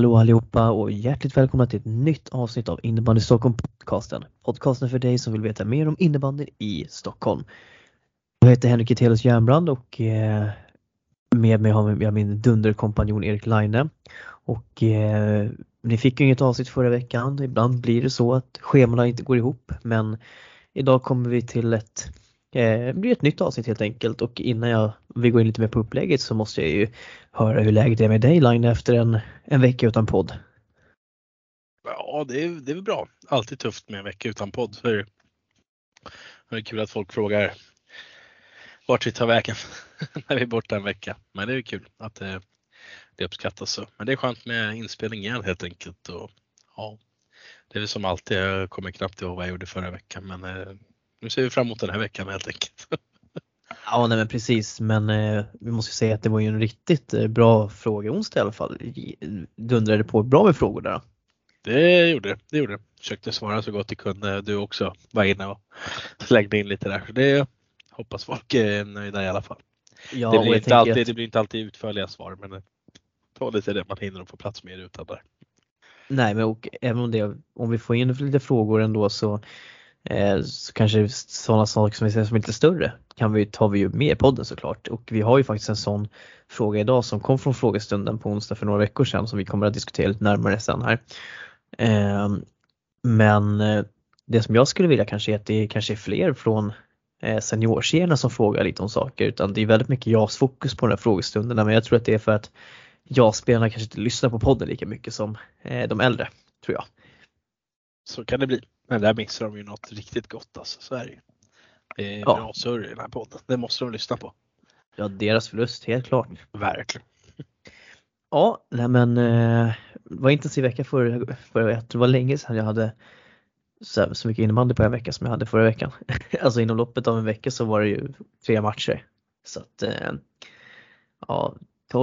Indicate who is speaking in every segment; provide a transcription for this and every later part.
Speaker 1: Hallå allihopa och hjärtligt välkomna till ett nytt avsnitt av Innebandy Stockholm podcasten. Podcasten för dig som vill veta mer om innebandyn i Stockholm. Jag heter Henrik Etelius Järnbrand och eh, med mig har jag min dunderkompanjon Erik Laine. Och eh, ni fick ju inget avsnitt förra veckan. Ibland blir det så att schemana inte går ihop men idag kommer vi till ett Eh, det blir ett nytt avsnitt helt enkelt och innan jag, vi går in lite mer på upplägget så måste jag ju höra hur läget är med dig Line efter en, en vecka utan podd.
Speaker 2: Ja, det är, det är väl bra. Alltid tufft med en vecka utan podd. Så det är kul att folk frågar vart vi tar vägen när vi är borta en vecka. Men det är kul att det, det uppskattas så. Men det är skönt med inspelning igen helt enkelt. Och, ja, det är väl som alltid, jag kommer knappt ihåg vad jag gjorde förra veckan men eh, nu ser vi fram emot den här veckan helt enkelt.
Speaker 1: Ja, nej men precis, men eh, vi måste säga att det var ju en riktigt eh, bra frågeonsdag i alla fall. Dundrade på bra med frågor där.
Speaker 2: Det gjorde det. det gjorde det. Försökte svara så gott jag kunde. Du också var inne och slängde in lite där. Så det hoppas folk är nöjda i alla fall. Ja, det, blir inte alltid, att... det blir inte alltid utförliga svar men det tar lite det man hinner att få plats med utan där.
Speaker 1: Nej, men och, även om, det, om vi får in lite frågor ändå så Eh, Eh, så kanske sådana saker som vi ser som lite större kan vi, tar vi ju med i podden såklart och vi har ju faktiskt en sån fråga idag som kom från frågestunden på onsdag för några veckor sedan som vi kommer att diskutera lite närmare sen här. Ehm, men eh, det som jag skulle vilja kanske är att det kanske är fler från eh, seniorserierna som frågar lite om saker utan det är väldigt mycket JAS-fokus på den här frågestunderna men jag tror att det är för att JAS-spelarna kanske inte lyssnar på podden lika mycket som de äldre, tror jag.
Speaker 2: Så kan det bli. Men där missar de ju något riktigt gott alltså, så är det ju. Det är ja. bra surr i den här podden. Det måste de lyssna på.
Speaker 1: Ja, deras förlust, helt klart.
Speaker 2: Verkligen.
Speaker 1: Ja, nej men eh, det var intensiv vecka för, för jag tror det var länge sedan jag hade så, så mycket innebandy på en vecka som jag hade förra veckan. alltså inom loppet av en vecka så var det ju tre matcher. Så att eh, ja,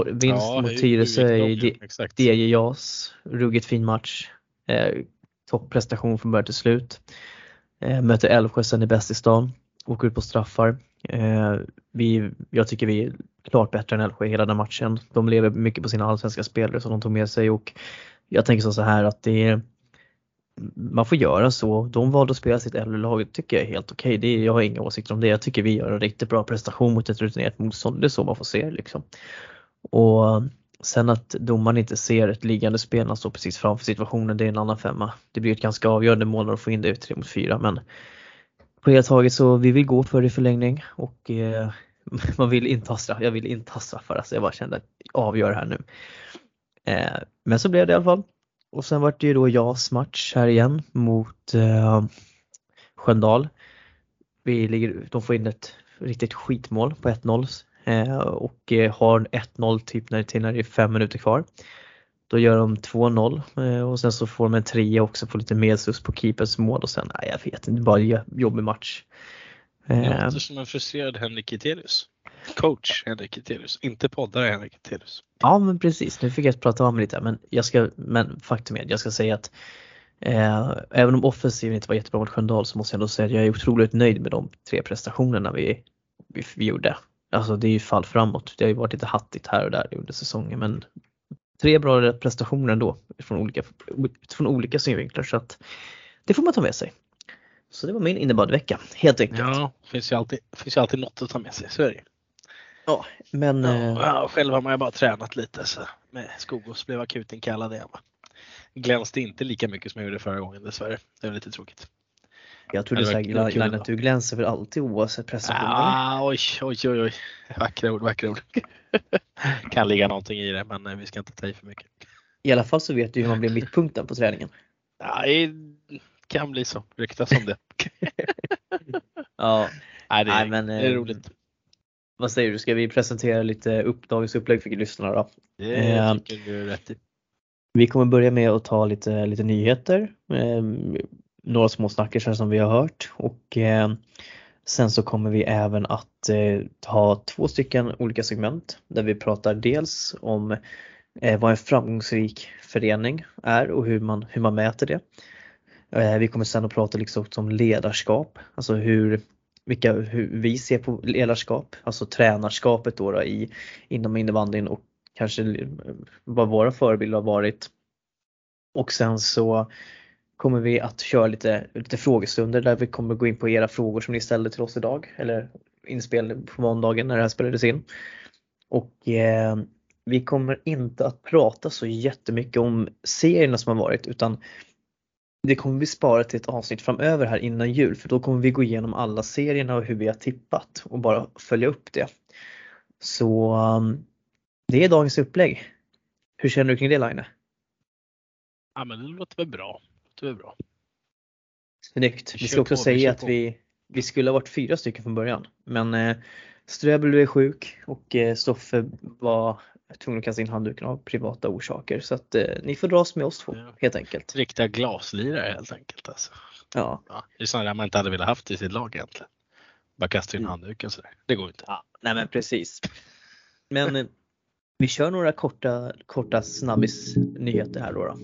Speaker 1: vinst ja, mot Tyresö i DJ JAS, ruggigt fin match. Eh, topprestation från början till slut. Eh, möter Älvsjö sen i bäst i stan, åker ut på straffar. Eh, vi, jag tycker vi är klart bättre än Älvsjö hela den matchen. De lever mycket på sina allsvenska spelare som de tog med sig och jag tänker så här att det är man får göra så. De valde att spela sitt äldre lag tycker jag är helt okej. Okay. jag har inga åsikter om det. Jag tycker vi gör en riktigt bra prestation mot ett rutinerat motstånd. Det är så man får se liksom. Och Sen att domaren inte ser ett liggande spel när han står precis framför situationen, det är en annan femma. Det blir ett ganska avgörande mål när de får in det 3 mot 4 men på det taget så vi vill gå för det i förlängning och eh, man vill inte ha straff, jag vill inte ha straffar alltså jag bara kände att avgör här nu. Eh, men så blev det i alla fall. Och sen vart det ju då JAS match här igen mot eh, Sköndal. Vi ligger, de får in ett riktigt skitmål på 1-0 och eh, har 1-0 typ när det, när det är fem minuter kvar. Då gör de 2-0 eh, och sen så får de en trea också, får lite medsus på keepers mål och sen, nej jag vet inte, bara jobbig match.
Speaker 2: Det låter som en frustrerad Henrik Etelius. Coach Henrik Etelius, inte poddare Henrik Etelius.
Speaker 1: Ja men precis, nu fick jag prata om lite men jag ska, men faktum är jag ska säga att eh, även om offensiven inte var jättebra mot Sköndal så måste jag ändå säga att jag är otroligt nöjd med de tre prestationerna vi, vi, vi gjorde. Alltså det är ju fall framåt. Det har ju varit lite hattigt här och där under säsongen men tre bra prestationer ändå från olika, från olika synvinklar så att det får man ta med sig. Så det var min innebandyvecka helt enkelt.
Speaker 2: Ja, det finns ju alltid, finns ju alltid något att ta med sig, så är det
Speaker 1: Ja, men... Ja,
Speaker 2: ja, själv har man ju bara tränat lite så med Skogås blev akuten kallad igen. Glänste inte lika mycket som jag gjorde förra gången dessvärre. Det var lite tråkigt.
Speaker 1: Jag tror du sa att du glänser för alltid oavsett prestation.
Speaker 2: Ah, oj, oj, oj, oj. Vackra ord, vackra ord. kan ligga någonting i det men eh, vi ska inte ta i för mycket.
Speaker 1: I alla fall så vet du hur man blir mittpunkten på träningen.
Speaker 2: Det kan bli så. Ryktas om det.
Speaker 1: ja,
Speaker 2: Nej, det, är, Nej, men, det är eh, roligt.
Speaker 1: Vad säger du, ska vi presentera lite upp, dagens upplägg för lyssnarna då?
Speaker 2: Det eh, tycker du rätt i.
Speaker 1: Vi kommer börja med att ta lite, lite nyheter några små snackisar som vi har hört och eh, sen så kommer vi även att eh, ha två stycken olika segment där vi pratar dels om eh, vad en framgångsrik förening är och hur man, hur man mäter det. Eh, vi kommer sen att prata liksom om ledarskap, alltså hur, vilka, hur vi ser på ledarskap, alltså tränarskapet då, då i, inom innebandyn och kanske eh, vad våra förebilder har varit. Och sen så kommer vi att köra lite, lite frågestunder där vi kommer gå in på era frågor som ni ställde till oss idag eller inspel på måndagen när det här spelades in. Och eh, vi kommer inte att prata så jättemycket om serierna som har varit utan det kommer vi spara till ett avsnitt framöver här innan jul för då kommer vi gå igenom alla serierna och hur vi har tippat och bara följa upp det. Så eh, det är dagens upplägg. Hur känner du kring det Line?
Speaker 2: Ja men det låter väl bra. Låter väl bra.
Speaker 1: Snyggt. Vi ska också på, säga att vi, vi skulle ha varit fyra stycken från början men eh, Ströbel blev sjuk och eh, Stoffe var tvungen att kasta in handduken av privata orsaker så att eh, ni får dras med oss två ja. helt enkelt.
Speaker 2: Riktiga glaslirare helt enkelt alltså.
Speaker 1: Ja.
Speaker 2: ja det är sådana man inte hade velat haft i sitt lag egentligen. Bara kasta in mm. handduken sådär. Det går inte.
Speaker 1: Ja, nej men precis. Men eh, vi kör några korta, korta snabbis nyheter här då. då.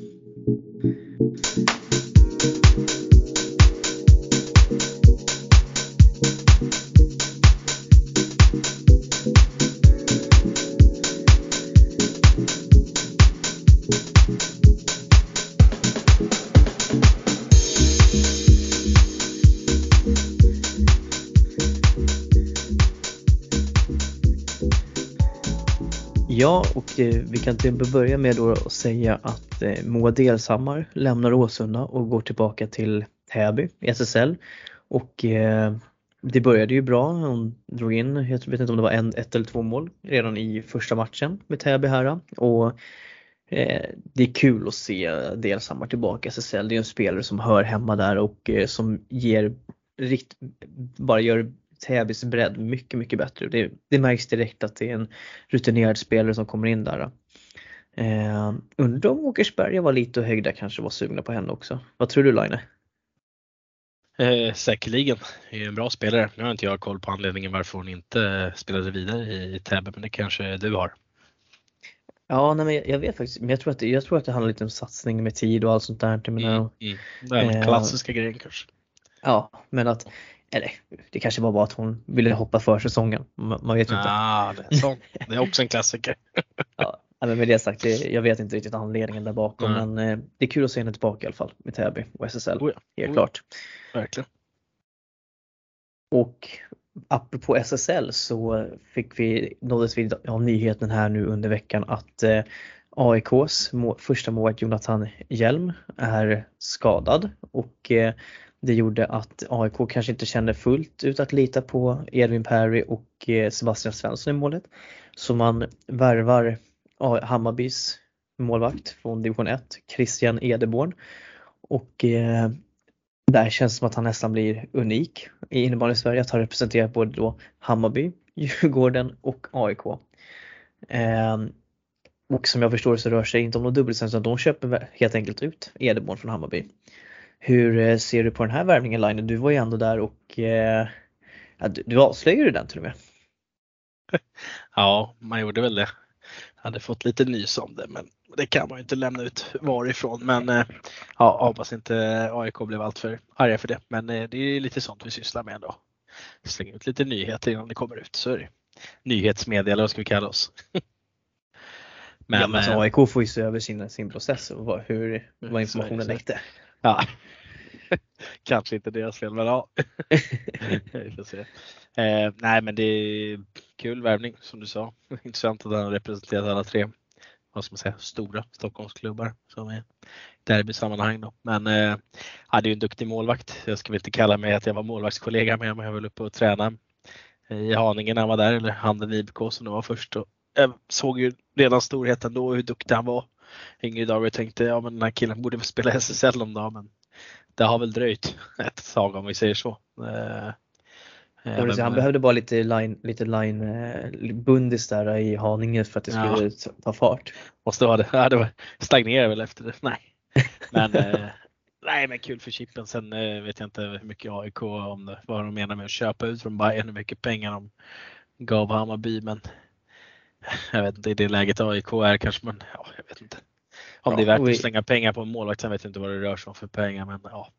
Speaker 1: Ja, och eh, vi kan till börja med då att säga att eh, Moa Delshammar lämnar Åsunda och går tillbaka till Täby i SSL. Och eh, det började ju bra. Hon drog in, jag vet inte om det var en, ett eller två mål redan i första matchen med Täby här. Och eh, det är kul att se Delshammar tillbaka i SSL. Det är en spelare som hör hemma där och eh, som ger rikt, bara gör Täbys bredd mycket, mycket bättre. Det, det märks direkt att det är en rutinerad spelare som kommer in där. Eh, undrar om Åkersberga var lite och högda kanske var sugna på henne också. Vad tror du Line?
Speaker 2: Eh, säkerligen, är en bra spelare. Nu har inte jag koll på anledningen varför hon inte spelade vidare i Täby, men det kanske du har.
Speaker 1: Ja, nej, men jag, vet faktiskt, men jag tror, att det, jag tror att det handlar lite om satsning med tid och allt sånt där.
Speaker 2: Mm, mm. Den eh, klassiska grejen kanske.
Speaker 1: Ja, men att eller det kanske var bara att hon ville hoppa för säsongen. Man vet ju inte.
Speaker 2: Ah, det, är så. det är också en klassiker.
Speaker 1: ja, men med det sagt, det, jag vet inte riktigt anledningen där bakom mm. men eh, det är kul att se henne tillbaka i alla fall med Täby och SSL. Oh ja. Helt oh ja. klart.
Speaker 2: Verkligen.
Speaker 1: Och apropå SSL så fick vi, nåddes vi av nyheten här nu under veckan att eh, AIKs må, första målvakt Jonathan Hjelm är skadad och eh, det gjorde att AIK kanske inte kände fullt ut att lita på Edvin Perry och eh, Sebastian Svensson i målet. Så man värvar Hammarbys målvakt från division 1, Christian Edeborn. Och eh, där känns det som att han nästan blir unik i innebandy Sverige att ha representerat både då Hammarby, Djurgården och AIK. Eh, och som jag förstår så rör sig inte om någon dubbellicens utan de köper helt enkelt ut Edeborn från Hammarby. Hur eh, ser du på den här värvningen Line? Du var ju ändå där och eh, du, du avslöjade den till och med.
Speaker 2: Ja, man gjorde väl det. Jag hade fått lite nys om det men det kan man ju inte lämna ut varifrån. Men eh, ja, hoppas inte AIK blev alltför arga för det. Men det är lite sånt vi sysslar med ändå. Slänga ut lite nyheter innan det kommer ut. Så är det. Nyhetsmedia eller vad ska vi kalla oss.
Speaker 1: men, ja, men alltså, AIK får ju se över sin, sin process och hur, vad informationen läckte.
Speaker 2: Ja. Kanske inte deras fel, men ja. Vi får se. Eh, nej, men det är kul värvning som du sa. Intressant att han har representerat alla tre vad ska man säga, stora Stockholmsklubbar som är derbysammanhang. Då. Men eh, hade ju en duktig målvakt. Jag ska väl inte kalla mig att jag var målvaktskollega med men jag var väl uppe och tränade i Haninge när han var där, eller Handen IBK som det var först. Och jag såg ju redan storheten då hur duktig han var yngre dagar och tänkte ja men den här killen borde väl spela SSL om dagen men det har väl dröjt ett tag om vi säger så. Eh,
Speaker 1: eh men, han behövde bara lite line, lite line eh, bundis där i Haninge för att det skulle ja. ta fart.
Speaker 2: Måste vara det. Ja, det stagnerade väl efter det. Nej. Men, nej, men kul för Chippen. Sen vet jag inte hur mycket AIK om det, vad de menar med att köpa ut från Bayern, hur mycket pengar de gav Hammarby. Men jag vet inte i det läget AIK är kanske man, ja, jag vet inte. Om ja, det är värt vi... att slänga pengar på en målvakt, sen vet jag inte vad det rör sig om för pengar men ja.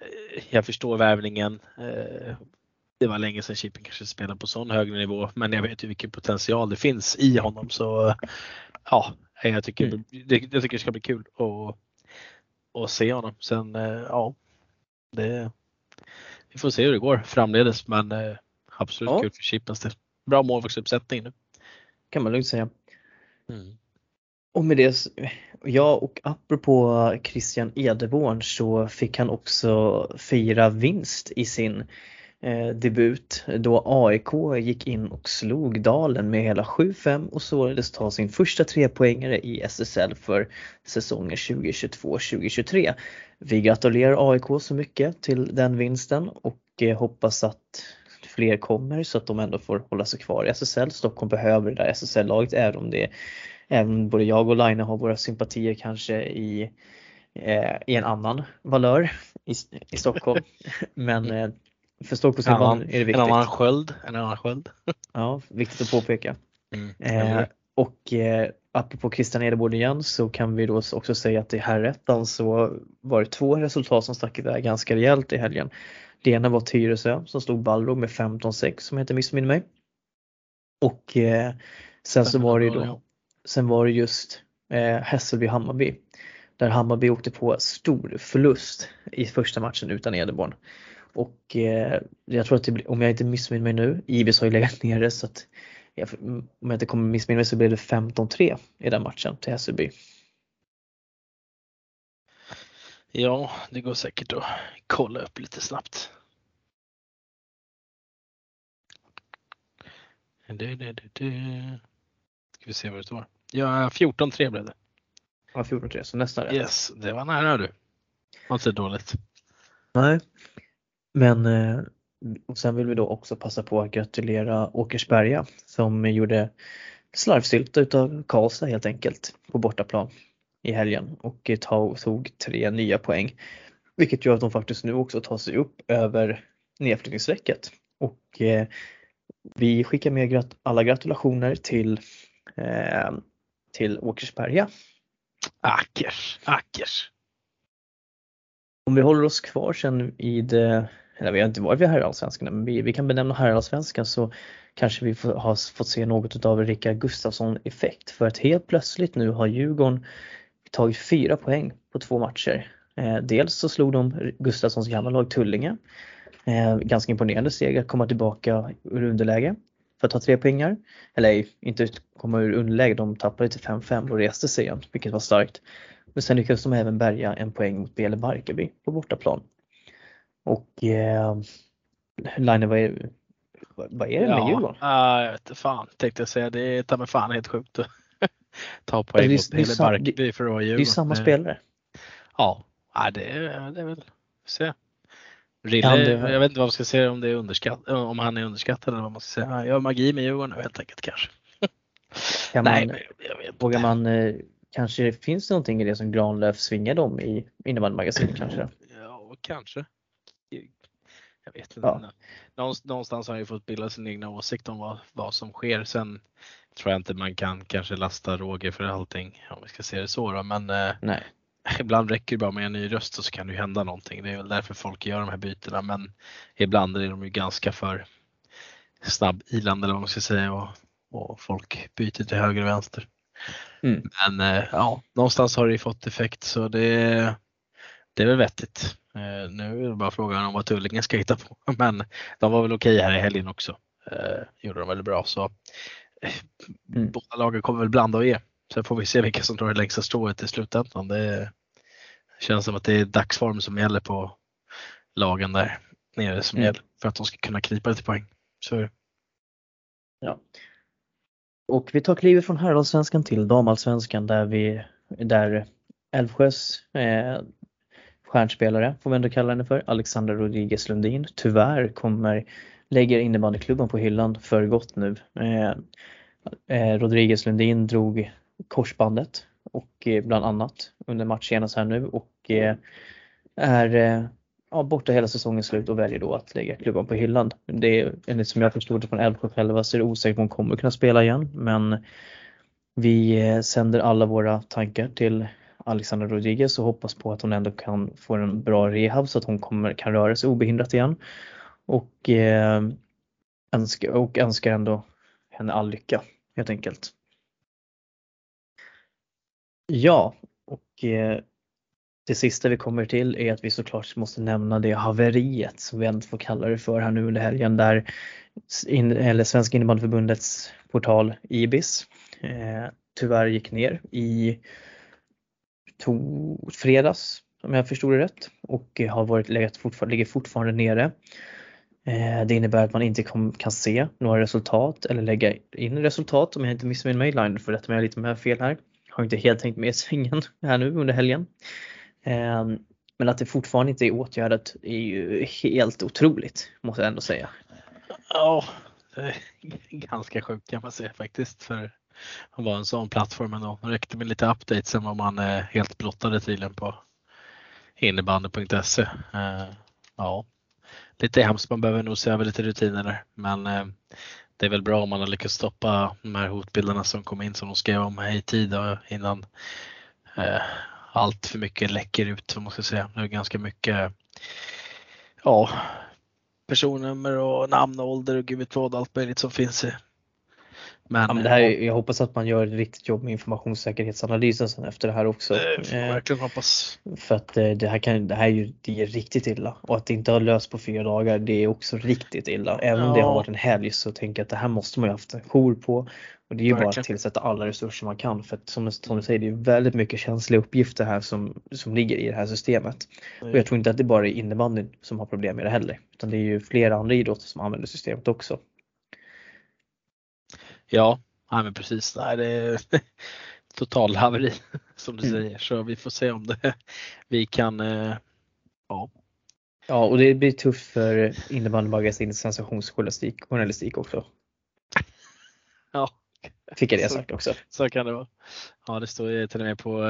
Speaker 2: Eh, jag förstår värvningen. Eh, det var länge sedan Chippen kanske spelade på sån hög nivå men jag vet ju vilken potential det finns i honom så ja, jag tycker, mm. det, jag tycker det ska bli kul att, att se honom. Sen ja, det, vi får se hur det går framledes men absolut ja. kul för Chippens del. Bra målvaktsuppsättning nu.
Speaker 1: Kan man lugnt säga. Mm. Och med det, ja och apropå Christian Edeborn så fick han också fira vinst i sin eh, debut då AIK gick in och slog Dalen med hela 7-5 och således ta sin första trepoängare i SSL för säsongen 2022-2023. Vi gratulerar AIK så mycket till den vinsten och eh, hoppas att fler kommer så att de ändå får hålla sig kvar i SSL. Stockholm behöver det där SSL-laget även om det även både jag och Line har våra sympatier kanske i, eh, i en annan valör i, i Stockholm. Men eh, för Stockholmsklubban är det viktigt.
Speaker 2: En annan sköld. En annan sköld.
Speaker 1: ja, viktigt att påpeka. Mm. Eh, och eh, apropå Christian Edebord igen så kan vi då också säga att i herrettan så var det två resultat som stack iväg ganska rejält i helgen. Det ena var Tyresö som slog Balrog med 15-6 som jag inte missminner mig. Och eh, sen så var det ju då Sen var det just eh, Hässelby-Hammarby där Hammarby åkte på stor förlust i första matchen utan Edeborn. Och eh, jag tror att det, om jag inte missminner mig nu, Ibis har ju legat nere så att om jag inte kommer missminna mig så blev det 15-3 i den matchen till Hässelby.
Speaker 2: Ja, det går säkert att kolla upp lite snabbt. Du, du, du, Ska vi se vad det står. Ja, 14-3 blev det.
Speaker 1: Ja, 14-3, så nästan rätt.
Speaker 2: Yes, det var nära du. Var inte dåligt.
Speaker 1: Nej, men eh, och sen vill vi då också passa på att gratulera Åkersberga som gjorde slarvsylta utav Karlstad helt enkelt på bortaplan i helgen och tog tre nya poäng. Vilket gör att de faktiskt nu också tar sig upp över nedflyttningsstrecket. Och eh, vi skickar med alla gratulationer till eh, till Åkersberga.
Speaker 2: Ackers, Ackers.
Speaker 1: Om vi håller oss kvar sen i det, eller vi har inte varit vid herrallsvenskan, men vi, vi kan benämna herrallsvenskan så kanske vi får, har fått se något av Rickard Gustafsson effekt för att helt plötsligt nu har Djurgården tagit fyra poäng på två matcher. Eh, dels så slog de Gustafssons gamla lag Tullinge. Eh, ganska imponerande steg att komma tillbaka ur underläge för att ta tre poängar. Eller inte komma ur underläge, de tappade till 5-5 och reste sig igen, vilket var starkt. Men sen lyckades de även bärga en poäng mot Bele Barkarby på bortaplan. Och eh, Line, vad är, vad är det med ja, Djurgården?
Speaker 2: Uh, jag vet inte fan, tänkte jag säga. Det är ta mig fan helt sjukt ta poäng mot Bele Barkarby för att vara Djurgården.
Speaker 1: Det är samma spelare.
Speaker 2: Ja, det är, det är väl, se. Rille, jag vet inte vad man ska säga om det är underskatt, om han är underskattad eller vad man ska säga. Han gör magi med Djurgården nu helt enkelt kanske.
Speaker 1: Kan man, Nej, men jag vet vågar man, eh, kanske finns det någonting i det som Granlöf svingar dem i innebandymagasinet kanske?
Speaker 2: Ja, kanske. Jag vet inte. Ja. Någonstans har han ju fått bilda sin egna åsikt om vad, vad som sker. Sen tror jag inte man kan kanske lasta Roger för allting om vi ska se det så då. Men eh, ibland räcker det bara med en ny röst och så kan det ju hända någonting. Det är väl därför folk gör de här bytena men ibland är de ju ganska för snabb ilande eller vad man ska säga och, och folk byter till höger och vänster. Mm. Men eh, ja, någonstans har det ju fått effekt så det, det är väl vettigt. Eh, nu är det bara frågan om vad Tullinge ska hitta på men de var väl okej här i helgen också. Eh, gjorde de väldigt bra så mm. båda lagen kommer väl blanda och ge. Sen får vi se vilka som drar det längsta strået i slutändan. Det känns som att det är dagsform som gäller på lagen där nere som mm. gäller för att de ska kunna knipa lite poäng. Så
Speaker 1: Ja. Och vi tar klivet från herrallsvenskan till damallsvenskan där vi, där Älvsjös eh, stjärnspelare, får vi ändå kalla henne för, Alexandra Rodriguez Lundin, tyvärr kommer, lägger innebandyklubban på hyllan för gott nu. Eh, eh Rodriguez Lundin drog korsbandet och eh, bland annat under match senast här nu och eh, är ja, borta hela säsongen slut och väljer då att lägga klubban på hyllan. Det är enligt som jag förstod det från Älvsjö själva så är det osäkert om hon kommer kunna spela igen men vi sänder alla våra tankar till Alexandra Rodriguez och hoppas på att hon ändå kan få en bra rehab så att hon kommer, kan röra sig obehindrat igen och, eh, önskar, och önskar ändå henne all lycka helt enkelt. Ja, och eh, det sista vi kommer till är att vi såklart måste nämna det haveriet som vi ändå får kalla det för här nu under helgen där in, eller Svenska innebandyförbundets portal IBIS eh, tyvärr gick ner i to, fredags om jag förstod det rätt och har varit, legat fortfarande, ligger fortfarande nere. Eh, det innebär att man inte kan se några resultat eller lägga in resultat om jag inte missminner mig. Line för rätta mig lite med fel här. Har inte helt tänkt med svängen här nu under helgen. Ehm, men att det fortfarande inte är åtgärdat är ju helt otroligt måste jag ändå säga.
Speaker 2: Ja, det är ganska sjukt kan man säga faktiskt för att vara en sån plattform ändå. Det räckte med lite updates sen var man eh, helt blottade tydligen på innebandy.se. Eh, ja, lite hemskt. Man behöver nog se över lite rutiner där. Men eh, det är väl bra om man har lyckats stoppa de här hotbilderna som kom in som de skrev om i tid innan eh, allt för mycket läcker ut. Som man ska säga. Det är ganska mycket ja, personnummer och namn och ålder och gud vet vad allt möjligt som finns
Speaker 1: men, ja, men det här, jag hoppas att man gör ett riktigt jobb med informationssäkerhetsanalysen sen efter det här också.
Speaker 2: Det får man verkligen hoppas.
Speaker 1: För att eh, det här, kan, det här är ju det är riktigt illa och att det inte har löst på fyra dagar det är också riktigt illa. Även ja. om det har varit en helg så tänker jag att det här måste man ju haft en jour på. Och det är ju verkligen. bara att tillsätta alla resurser man kan för att som, som du säger det är väldigt mycket känsliga uppgifter här som, som ligger i det här systemet. Mm. Och jag tror inte att det bara är innebandyn som har problem med det heller utan det är ju flera andra idrotter som använder systemet också.
Speaker 2: Ja, nej men precis. Nej, det är total haveri som du mm. säger. Så vi får se om det, vi kan, eh, ja.
Speaker 1: Ja, och det blir tufft för innebandymagasinets sensationsjournalistik också.
Speaker 2: Ja.
Speaker 1: Fick jag det sagt också.
Speaker 2: Så kan det vara. Ja, det står till och med på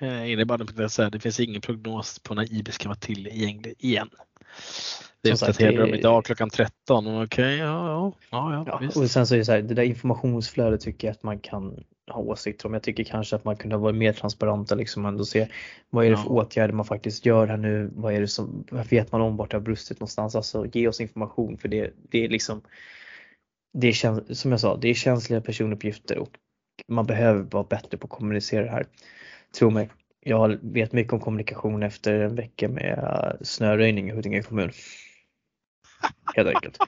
Speaker 2: eh, innebandyn.se. Det finns ingen prognos på när IB ska vara tillgänglig igen. Det uppdaterade de idag klockan 13. Okej, okay, ja, ja, ja, ja,
Speaker 1: Och sen så är det så här, det där informationsflödet tycker jag att man kan ha åsikter om. Jag tycker kanske att man kunde vara mer transparenta liksom ändå se vad är det för ja. åtgärder man faktiskt gör här nu? Vad är det som, vet man om vart det har brustit någonstans? Alltså ge oss information för det, det är liksom det är, som jag sa, det är känsliga personuppgifter och man behöver vara bättre på att kommunicera det här. Tro mig, jag vet mycket om kommunikation efter en vecka med snöröjning i Huddinge kommun. Helt enkelt.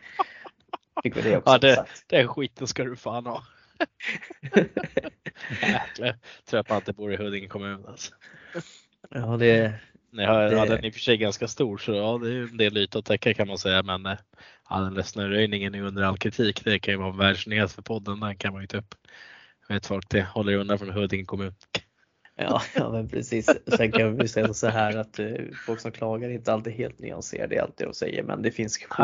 Speaker 2: Fick vi det också. Ja, det, den skiten ska du fan ha. Jäklar, tror jag inte bor i Huddinge kommun alltså.
Speaker 1: Ja, det,
Speaker 2: har, det... ja, den är i och för sig ganska stor så ja, det är en del yta att täcka kan man säga men eh, ja, den där snöröjningen är under all kritik. Det kan ju vara världsnyhet för podden, den kan man ju ta upp. Vet folk det, håller undan från Huddinge kommun.
Speaker 1: Ja, ja men precis. Sen kan vi säga så här att uh, folk som klagar är inte alltid helt nyanserade i allt det de säger men det finns
Speaker 2: så,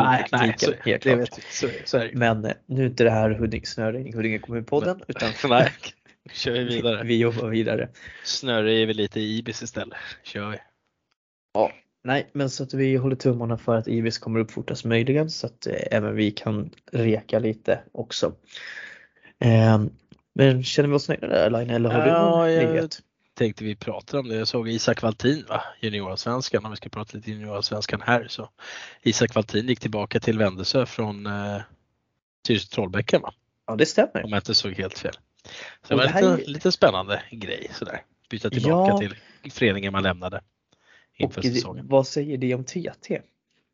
Speaker 2: helt klart. Vet, så, så
Speaker 1: men uh, nu är inte det här Huddinge snöröjning Huddinge kommunpodden utan
Speaker 2: nej, kör vi vidare.
Speaker 1: Vi, jobbar vidare.
Speaker 2: Snöröjer vi lite i Ibis istället. Kör vi.
Speaker 1: Ja, nej men så att vi håller tummarna för att Ibis kommer upp fortast möjligen så att uh, även vi kan reka lite också. Men känner vi oss nöjda där Line eller har du någon ja, nyhet?
Speaker 2: Tänkte vi prata om det. Jag såg Isak Valtin, va? juniorsvenskan, om vi ska prata lite juniorsvenskan här. Så Isak Valtin gick tillbaka till Vändelsö från eh, Tyresö Trollbäcken va?
Speaker 1: Ja det stämmer.
Speaker 2: Om jag inte såg helt fel. Så det var en lite, är... lite spännande grej sådär. Byta tillbaka ja. till föreningen man lämnade inför och säsongen.
Speaker 1: Vad säger det om TT?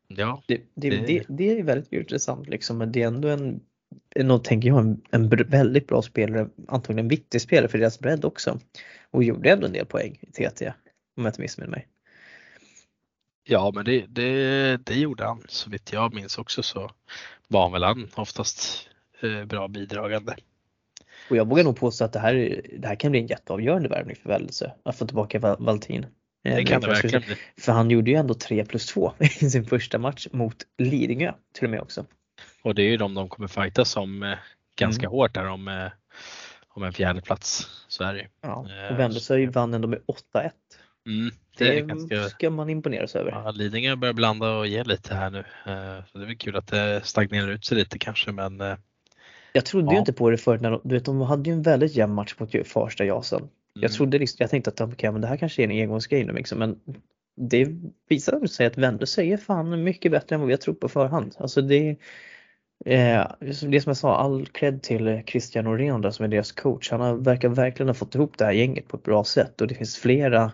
Speaker 2: Ja,
Speaker 1: det, det, det, det är väldigt intressant liksom men det är ändå en nog tänker jag en, en väldigt bra spelare, antagligen en viktig spelare för deras bredd också. Och gjorde ändå en del poäng i TT om jag inte missminner mig.
Speaker 2: Ja men det, det, det gjorde han så vitt jag minns också så var han väl han oftast eh, bra bidragande.
Speaker 1: Och jag vågar nog påstå att det här, det här kan bli en jätteavgörande värvning för Väldelse att få tillbaka Valtin.
Speaker 2: Det eh, kan det verkligen bli.
Speaker 1: För han gjorde ju ändå 3 plus 2 i sin första match mot Lidingö till och med också.
Speaker 2: Och det är ju de de kommer fightas om eh, ganska mm. hårt där om, eh, om en fjärde plats. Så är det
Speaker 1: Ja, och Vändelsö vann ändå med 8-1.
Speaker 2: Mm,
Speaker 1: det, det ganska... ska man imponeras över.
Speaker 2: Ja, Lidingö börjar blanda och ge lite här nu. Eh, så det är väl kul att det stagnerar ut sig lite kanske men
Speaker 1: jag trodde ja. ju inte på det förut när de, du vet, de hade ju en väldigt jämn match mot Farsta Jasen. Mm. Jag trodde liksom, jag tänkte att okay, men det här kanske är en engångsgrej nu liksom, men det visar sig att Vändö är fan mycket bättre än vad vi har trott på förhand. Alltså det, eh, det som jag sa, all cred till Christian Norén där som är deras coach. Han har, verkar verkligen ha fått ihop det här gänget på ett bra sätt och det finns flera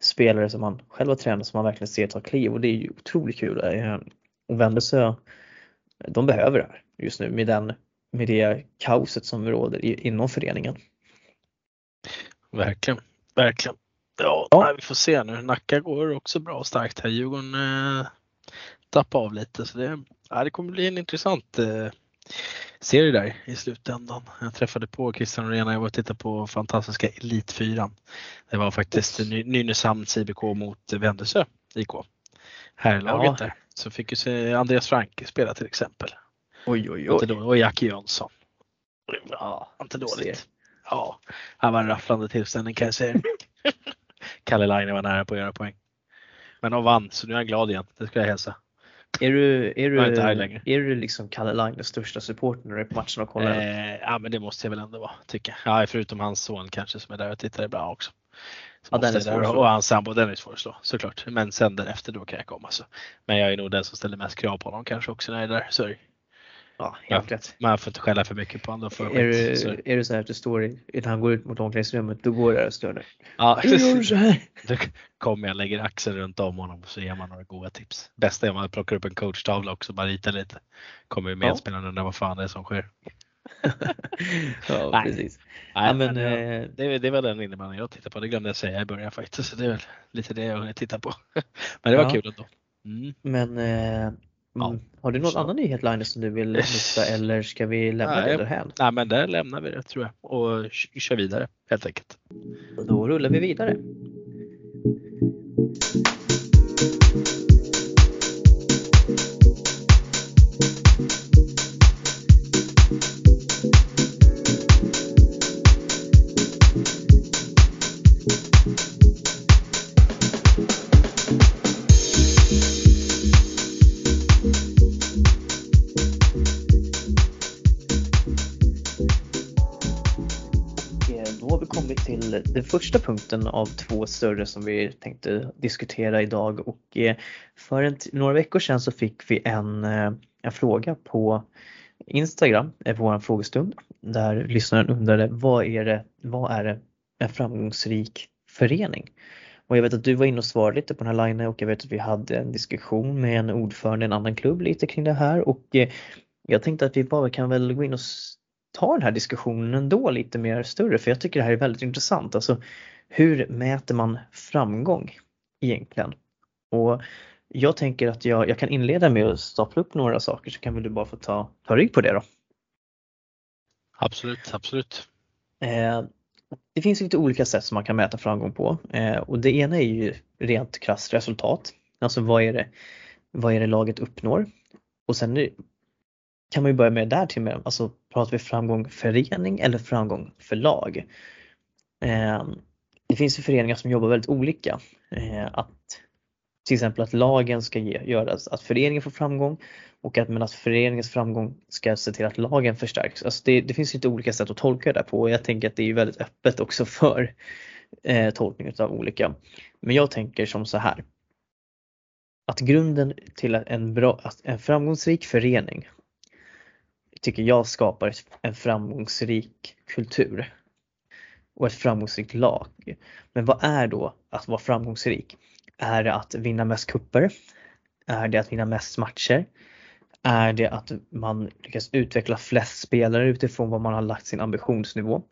Speaker 1: spelare som han själv har tränat som han verkligen ser ta kliv och det är ju otroligt kul. Eh, och Vändö de behöver det här just nu med, den, med det kaoset som råder inom föreningen.
Speaker 2: Verkligen, verkligen. Ja, ja. Nej, vi får se nu. Nacka går också bra och starkt här. Djurgården eh, tappar av lite så det, ja, det kommer bli en intressant eh, serie där i slutändan. Jag träffade på Christian Norén jag var och tittade på fantastiska Elitfyran. Det var faktiskt Nynäshamns IBK mot Vändösö IK. Herrlaget ja. där. Så fick ju se Andreas Franke spela till exempel.
Speaker 1: Oj oj oj.
Speaker 2: Och Jackie Jönsson. Ja, inte dåligt. Ja, han var en rafflande tillställning kan jag säga. Kalle Laine var nära på att göra poäng. Men de vann så nu är jag glad igen, det ska jag hälsa.
Speaker 1: Är du, är du, är du liksom Kalle Laines största supporter när du är på matchen och kollar?
Speaker 2: Eh, ja men det måste jag väl ändå vara, tycker jag. Ja, förutom hans son kanske som är där och tittar ibland också. Ja, den är svår och hans sambo, den är svår att slå såklart. Men sen därefter då kan jag komma så. Men jag är nog den som ställer mest krav på honom kanske också när jag är där. Så
Speaker 1: Ja, helt rätt.
Speaker 2: Man får inte skälla för mycket på honom.
Speaker 1: Är, du, så. är det så här att du står i, när han går ut mot omklädningsrummet, då går du där och stör dig?
Speaker 2: Ja, Hur gör du så här? Då kommer jag, lägger axeln runt om honom och så ger man några goda tips. Bästa är om man plockar upp en coachtavla också och bara ritar lite. Kommer ju medspelarna undra vad fan det är som sker.
Speaker 1: ja, Nej. precis.
Speaker 2: Nej, ja, men, men, eh, det, det var den innebandyn jag tittade på. Det glömde jag säga i början faktiskt. Så det är väl lite det jag tittar på. men det var ja. kul ändå.
Speaker 1: Mm. Men eh, Ja. Mm. Har du någon så. annan nyhet Linus som du vill lyfta eller ska vi lämna Nej, det därhän?
Speaker 2: Nej men där lämnar vi det tror jag och kör vidare helt enkelt.
Speaker 1: Då rullar vi vidare. Första punkten av två större som vi tänkte diskutera idag. Och eh, för en, några veckor sedan så fick vi en, eh, en fråga på Instagram, på vår frågestund, där lyssnaren undrade vad är det, vad är det en framgångsrik förening? Och jag vet att du var inne och svarade lite på den här linjen och jag vet att vi hade en diskussion med en ordförande i en annan klubb lite kring det här. Och jag tänkte att vi bara kan väl gå in och ta den här diskussionen ändå lite mer större för jag tycker det här är väldigt intressant. Alltså hur mäter man framgång egentligen? Och jag tänker att jag, jag kan inleda med att stapla upp några saker så kan väl du bara få ta, ta rygg på det då.
Speaker 2: Absolut, absolut.
Speaker 1: Eh, det finns lite olika sätt som man kan mäta framgång på eh, och det ena är ju rent krasst resultat. Alltså vad är det, vad är det laget uppnår? Och sen kan man ju börja med där till med, alltså pratar vi framgång förening eller framgång för lag? Ehm, det finns ju föreningar som jobbar väldigt olika. Ehm, att till exempel att lagen ska ge, göras, att föreningen får framgång och att, men att föreningens framgång ska se till att lagen förstärks. Alltså det, det finns lite olika sätt att tolka det där på och jag tänker att det är väldigt öppet också för eh, tolkning av olika. Men jag tänker som så här. Att grunden till en, bra, en framgångsrik förening tycker jag skapar en framgångsrik kultur och ett framgångsrikt lag. Men vad är då att vara framgångsrik? Är det att vinna mest kupper? Är det att vinna mest matcher? Är det att man lyckas utveckla flest spelare utifrån vad man har lagt sin ambitionsnivå?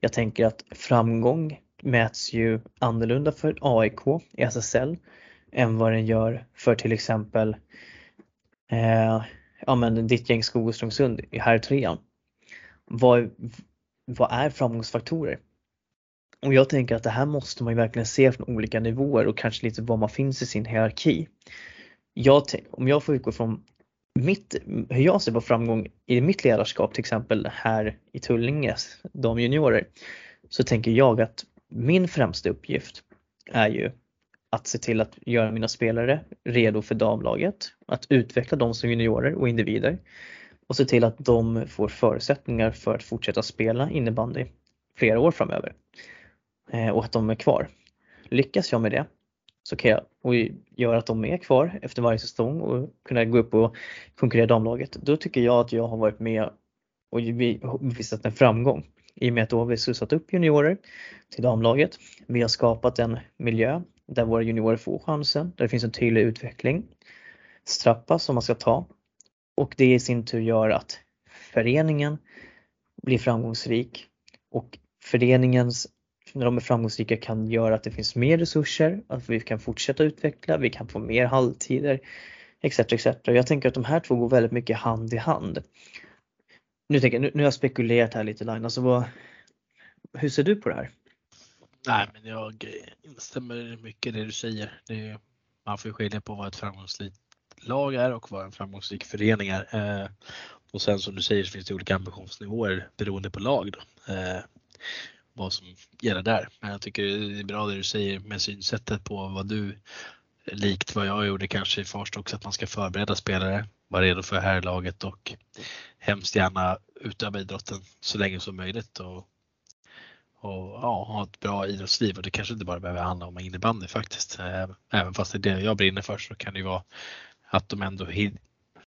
Speaker 1: Jag tänker att framgång mäts ju annorlunda för AIK i SSL än vad den gör för till exempel eh, ja men ditt gäng Skog och i här trean. Vad, vad är framgångsfaktorer? Och jag tänker att det här måste man ju verkligen se från olika nivåer och kanske lite var man finns i sin hierarki. Jag, om jag får utgå från mitt, hur jag ser på framgång i mitt ledarskap till exempel här i Tullinges, de juniorer, så tänker jag att min främsta uppgift är ju att se till att göra mina spelare redo för damlaget, att utveckla dem som juniorer och individer och se till att de får förutsättningar för att fortsätta spela innebandy flera år framöver eh, och att de är kvar. Lyckas jag med det så kan jag och göra att de är kvar efter varje säsong och kunna gå upp och konkurrera i damlaget. Då tycker jag att jag har varit med och visat en framgång i och med att då har vi slussat upp juniorer till damlaget. Vi har skapat en miljö där våra juniorer får chansen, där det finns en tydlig utveckling, strappa som man ska ta och det i sin tur gör att föreningen blir framgångsrik och föreningens när de är framgångsrika kan göra att det finns mer resurser, att vi kan fortsätta utveckla, vi kan få mer halvtider etc. etc. Jag tänker att de här två går väldigt mycket hand i hand. Nu, tänker, nu, nu har jag spekulerat här lite Line, alltså vad, hur ser du på det här?
Speaker 2: Nej men jag instämmer mycket i det du säger. Det är, man får skilja på vad ett framgångsrikt lag är och vad en framgångsrik förening är. Eh, och sen som du säger så finns det olika ambitionsnivåer beroende på lag. Då. Eh, vad som gäller där. Men jag tycker det är bra det du säger med synsättet på vad du, likt vad jag gjorde kanske i Farsta också, att man ska förbereda spelare, vara redo för herrlaget och hemskt gärna utöva idrotten så länge som möjligt och, och ja, ha ett bra idrottsliv och det kanske inte bara behöver handla om innebandy faktiskt. Även fast det är det jag brinner för så kan det ju vara att de ändå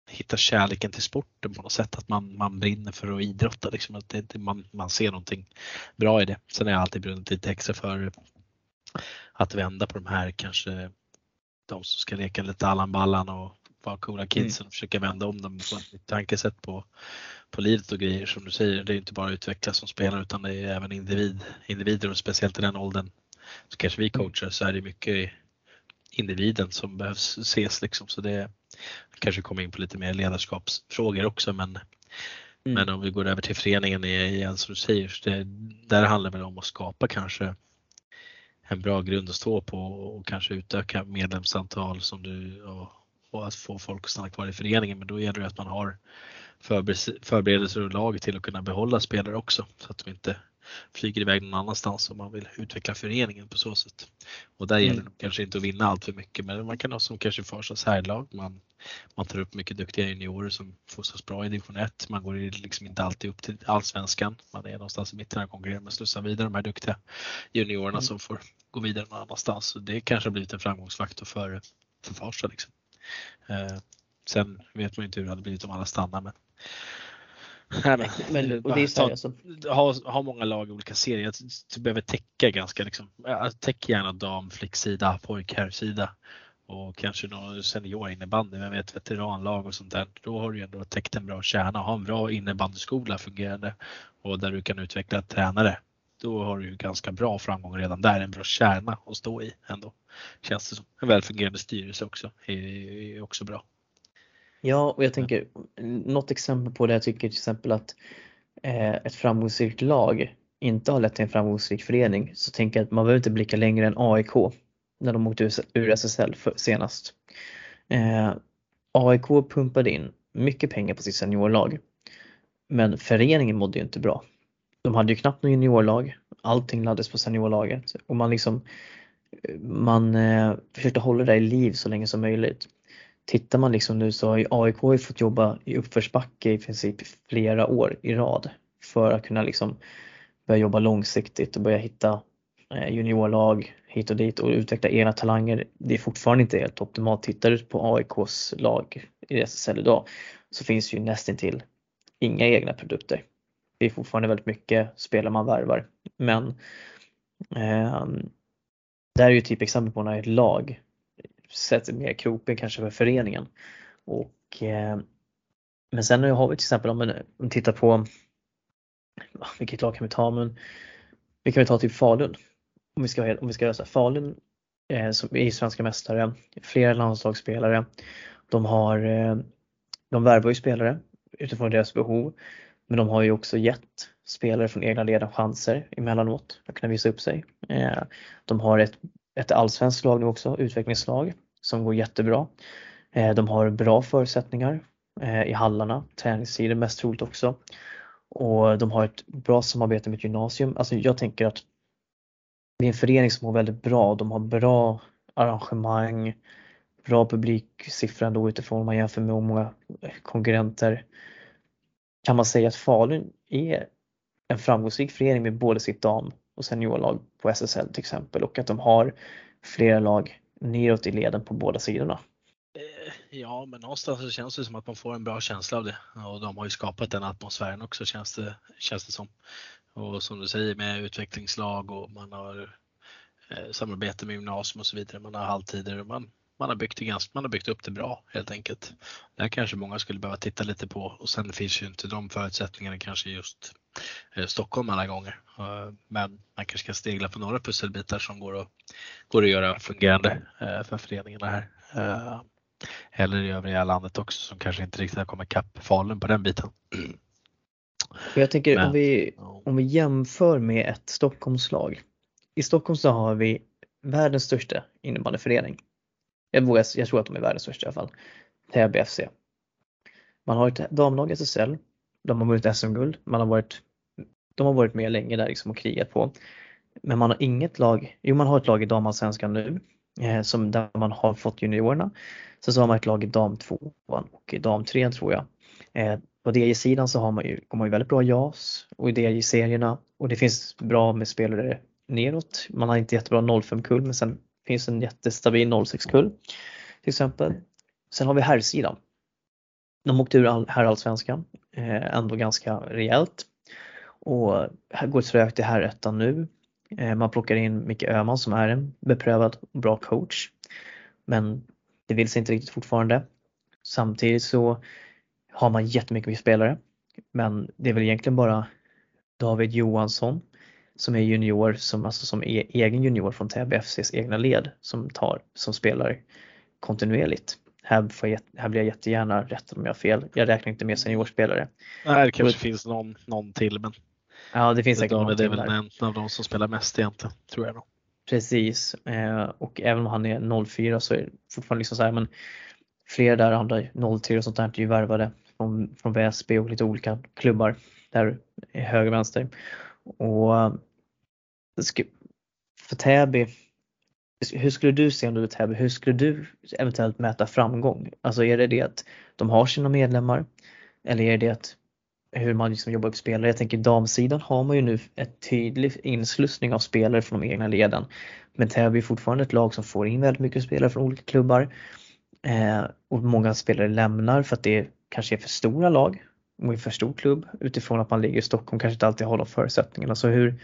Speaker 2: hitta kärleken till sporten på något sätt. Att man, man brinner för att idrotta. Liksom, att det, man, man ser någonting bra i det. Sen har jag alltid brunnit lite extra för att vända på de här kanske de som ska leka lite Allan Ballan och vara coola kidsen mm. och försöka vända om dem på ett tankesätt på, på livet och grejer som du säger. Det är inte bara att utvecklas som spelare utan det är även individ, individer och speciellt i den åldern så kanske vi coachar så är det mycket individen som behövs ses liksom. Så det kanske kommer in på lite mer ledarskapsfrågor också men, mm. men om vi går över till föreningen igen som du säger, det, där handlar det om att skapa kanske en bra grund att stå på och kanske utöka medlemsantal som du och, och att få folk att stanna kvar i föreningen. Men då gäller det att man har förberedelser och lag till att kunna behålla spelare också så att de inte flyger iväg någon annanstans om man vill utveckla föreningen på så sätt. Och där gäller mm. det kanske inte att vinna allt för mycket men man kan ha som kanske Farsas herrlag. Man, man tar upp mycket duktiga juniorer som fostras bra i division 1. Man går liksom inte alltid upp till allsvenskan. Man är någonstans i mitten och konkurrerar med slussar vidare de här duktiga juniorerna mm. som får gå vidare någon annanstans. Så det kanske har blivit en framgångsfaktor för, för Farsta. Liksom. Eh, sen vet man inte hur det hade blivit om alla stannar men Nej, men, och det är så alltså. ha, ha många lag i olika serier. Du behöver täcka ganska liksom, täck gärna dam, flicksida, pojk, herrsida och kanske någon senior innebandy, men vet veteranlag och sånt där. Då har du ändå täckt en bra kärna, ha en bra innebandyskola fungerande och där du kan utveckla tränare. Då har du ju ganska bra framgång redan där, en bra kärna att stå i ändå. Känns det som. En väl fungerande styrelse också är också bra.
Speaker 1: Ja, och jag tänker något exempel på det jag tycker till exempel att eh, ett framgångsrikt lag inte har lett till en framgångsrik förening så tänker jag att man behöver inte blicka längre än AIK när de åkte ur SSL för, senast. Eh, AIK pumpade in mycket pengar på sitt seniorlag men föreningen mådde ju inte bra. De hade ju knappt något juniorlag, allting laddades på seniorlaget och man liksom eh, man eh, försökte hålla det i liv så länge som möjligt tittar man liksom nu så har ju AIK fått jobba i uppförsbacke i princip flera år i rad för att kunna liksom börja jobba långsiktigt och börja hitta eh, juniorlag hit och dit och utveckla egna talanger. Det är fortfarande inte helt optimalt. Tittar du på AIKs lag i SSL idag så finns ju nästintill inga egna produkter. Det är fortfarande väldigt mycket spelare man värvar men eh, det här är ju typ exempel på när ett lag sätter mer kroppen kanske för föreningen. Och, eh, men sen har vi till exempel om man tittar på vilket lag kan vi ta? Men vi kan väl ta typ Falun. Om vi ska, om vi ska göra så här. Falun eh, som är svenska mästare, flera landslagsspelare. De har, eh, de värvar ju spelare utifrån deras behov. Men de har ju också gett spelare från egna leden chanser emellanåt att kunna visa upp sig. Eh, de har ett ett allsvenskt lag nu också, utvecklingslag, som går jättebra. Eh, de har bra förutsättningar eh, i hallarna, träningstider mest troligt också. Och de har ett bra samarbete med ett gymnasium. Alltså jag tänker att det är en förening som mår väldigt bra. De har bra arrangemang, bra publiksiffra ändå utifrån om man jämför med många konkurrenter. Kan man säga att Falun är en framgångsrik förening med både sitt dam och seniorlag på SSL till exempel och att de har flera lag neråt i leden på båda sidorna.
Speaker 2: Eh, ja, men någonstans så känns det som att man får en bra känsla av det och de har ju skapat den atmosfären också känns det, känns det som. Och som du säger med utvecklingslag och man har eh, samarbete med gymnasium och så vidare. Man har halvtider och man, man, har byggt ganska, man har byggt upp det bra helt enkelt. Det här kanske många skulle behöva titta lite på och sen finns ju inte de förutsättningarna kanske just eh, Stockholm alla gånger. Eh, men man kanske kan stegla på några pusselbitar som går att, går att göra fungerande eh, för föreningarna här. Eh, eller i övriga landet också som kanske inte riktigt har kommit ikapp Falun på den biten.
Speaker 1: Jag tänker Men, om, vi, om vi jämför med ett Stockholmslag. I Stockholm så har vi världens största innebandyförening. Jag, vågar, jag tror att de är världens största i alla fall. Täby FC. Man har ett damlag i SSL. De har vunnit SM-guld. Man har varit, de har varit med länge där liksom och krigat på. Men man har inget lag, jo man har ett lag i damallsvenskan nu eh, som där man har fått juniorerna. Sen så har man ett lag i dam 2 och i dam 3 tror jag. Eh, på DJ-sidan så har man ju, går man ju väldigt bra JAS och i DJ-serierna och det finns bra med spelare neråt. Man har inte jättebra 05-kull men sen finns en jättestabil 06-kull till exempel. Sen har vi herrsidan. De åkte ur herrallsvenskan, eh, ändå ganska rejält. Och här går trögt i herrettan nu. Eh, man plockar in Micke Öhman som är en beprövad och bra coach. Men det vill sig inte riktigt fortfarande. Samtidigt så har man jättemycket spelare. Men det är väl egentligen bara David Johansson som är junior, som, alltså som är egen junior från Täby FCs egna led som, tar, som spelar kontinuerligt. Här, får jag, här blir jag jättegärna rätt om jag har fel. Jag räknar inte med seniorspelare.
Speaker 2: Nej, det kanske finns någon, någon till men
Speaker 1: Ja, det finns säkert
Speaker 2: någon Det är väl en av de som spelar mest egentligen, tror jag nog.
Speaker 1: Precis, eh, och även om han är 04 så är det fortfarande liksom så här, men flera där andra 03 och sånt där är ju värvade från, från Väsby och lite olika klubbar där höger och vänster. Och för Täby, hur skulle du se om du är Täby, hur skulle du eventuellt mäta framgång? Alltså är det det att de har sina medlemmar eller är det att hur man liksom jobbar upp spelare. Jag tänker damsidan har man ju nu ett tydlig inslussning av spelare från de egna leden. Men Täby är fortfarande ett lag som får in väldigt mycket spelare från olika klubbar. Eh, och många spelare lämnar för att det kanske är för stora lag och för stor klubb utifrån att man ligger i Stockholm kanske inte alltid har de förutsättningarna. Så hur,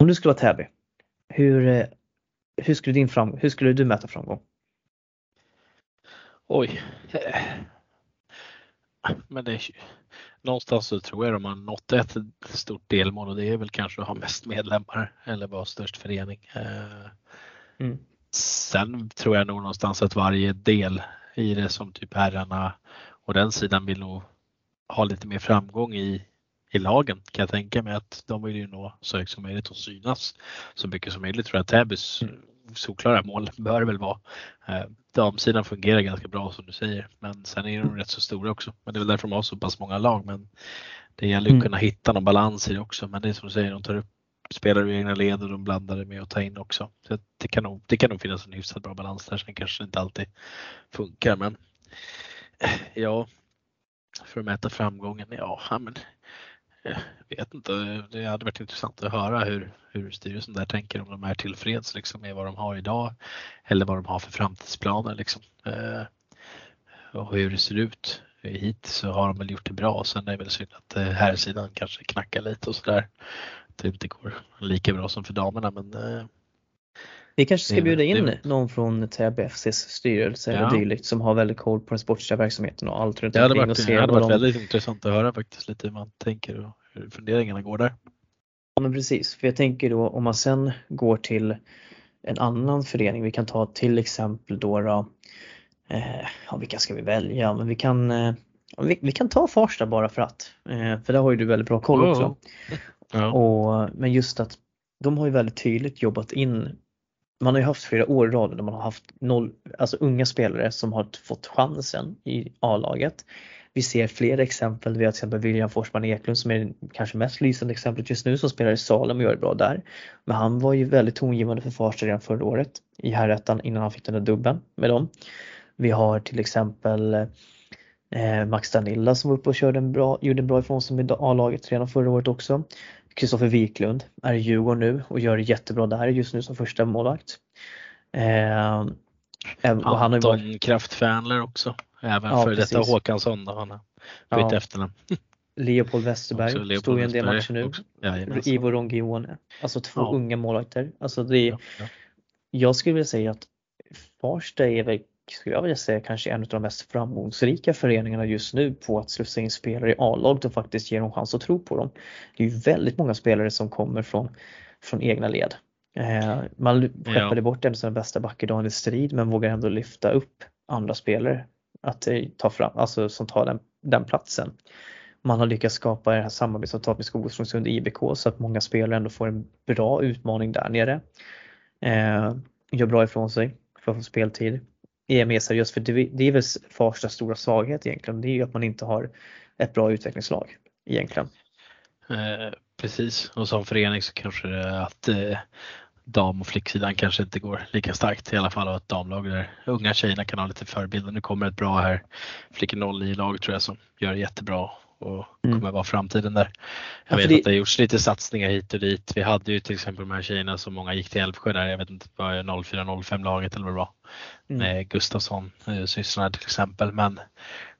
Speaker 1: om du skulle vara Täby, hur, eh, hur, skulle din fram, hur skulle du mäta framgång?
Speaker 2: Oj. Men det är, någonstans så tror jag de har nått ett stort delmål och det är väl kanske att ha mest medlemmar eller vara störst förening. Eh, mm. Sen tror jag nog någonstans att varje del i det som typ herrarna och den sidan vill nog ha lite mer framgång i, i lagen kan jag tänka mig att de vill ju nå så högt som möjligt och synas så mycket som möjligt tror jag Täbys solklara mål bör väl vara. Eh, damsidan fungerar ganska bra som du säger men sen är de rätt så stora också. Men det är väl därför de har så pass många lag men det gäller att mm. kunna hitta någon balans i det också men det är som du säger, de tar upp spelare i egna led och de blandar det med att ta in också. Så det, kan nog, det kan nog finnas en hyfsat bra balans där. Sen kanske det inte alltid funkar men ja, för att mäta framgången, ja men jag vet inte. Det hade varit intressant att höra hur, hur styrelsen där tänker om de är tillfreds liksom, med vad de har idag eller vad de har för framtidsplaner. Liksom. Eh, och hur det ser ut. hit så har de väl gjort det bra. Sen är det väl synd att eh, här sidan kanske knackar lite och sådär. Att Det inte går lika bra som för damerna men eh,
Speaker 1: vi kanske ska bjuda in det, någon från Täby FCs styrelse ja. eller dylikt som har väldigt koll på den sportsliga verksamheten och allt runt
Speaker 2: det hade varit, Det hade varit de... väldigt intressant att höra faktiskt lite hur man tänker och hur funderingarna går där.
Speaker 1: Ja men precis, för jag tänker då om man sen går till en annan förening, vi kan ta till exempel då, då eh, ja vilka ska vi välja, men vi kan eh, vi, vi, kan ta Farsta bara för att, eh, för där har ju du väldigt bra koll också. Oh. Ja. Och, men just att de har ju väldigt tydligt jobbat in man har ju haft flera år i rad där man har haft noll, alltså unga spelare som har fått chansen i A-laget. Vi ser fler exempel, vi har till exempel William Forsman Eklund som är kanske mest lysande exemplet just nu som spelar i Salem och gör det bra där. Men han var ju väldigt tongivande för Farsta redan förra året i herrettan innan han fick den där dubben med dem. Vi har till exempel eh, Max Danilla som var uppe och körde en bra, gjorde en bra ifrån sig med A-laget redan förra året också. Kristoffer Wiklund är i Djurgården nu och gör det jättebra där just nu som första målvakt. Eh, och han har
Speaker 2: Anton varit... Kraftfänler också. Även ja, för precis. detta Håkansson då. Han har bytt ja. efternamn.
Speaker 1: Leopold Westerberg stod ju en del matcher nu. Ja, Ivo Rongione. Alltså två ja. unga målvakter. Alltså det är, Jag skulle vilja säga att Farsta är väl, skulle jag vilja säga, kanske en av de mest framgångsrika föreningarna just nu på att slussa in spelare i A-laget och faktiskt ge dem chans att tro på dem. Det är ju väldigt många spelare som kommer från, från egna led. Eh, man skeppade ja. bort en av sina bästa backar Daniel Strid men vågar ändå lyfta upp andra spelare att eh, ta fram, alltså som tar den, den platsen. Man har lyckats skapa det här samarbetsavtalet med Skogsrungsund IBK så att många spelare ändå får en bra utmaning där nere. Eh, gör bra ifrån sig för att få speltid. Är mer seriöst för det, är väl Farsta stora svaghet egentligen. Det är ju att man inte har ett bra utvecklingslag egentligen.
Speaker 2: Eh, precis och som förening så kanske det är att eh, dam och flicksidan kanske inte går lika starkt i alla fall och ett damlag där unga tjejerna kan ha lite förebilder. Nu kommer ett bra här flickor 09 lag tror jag som gör det jättebra och mm. kommer vara framtiden där. Jag ja, vet det... att det har gjorts lite satsningar hit och dit. Vi hade ju till exempel de här tjejerna som många gick till Älvsjö där. Jag vet inte, vad 04-05 laget eller vad det var. Mm. Med Gustafsson, eh, systrarna till exempel. Men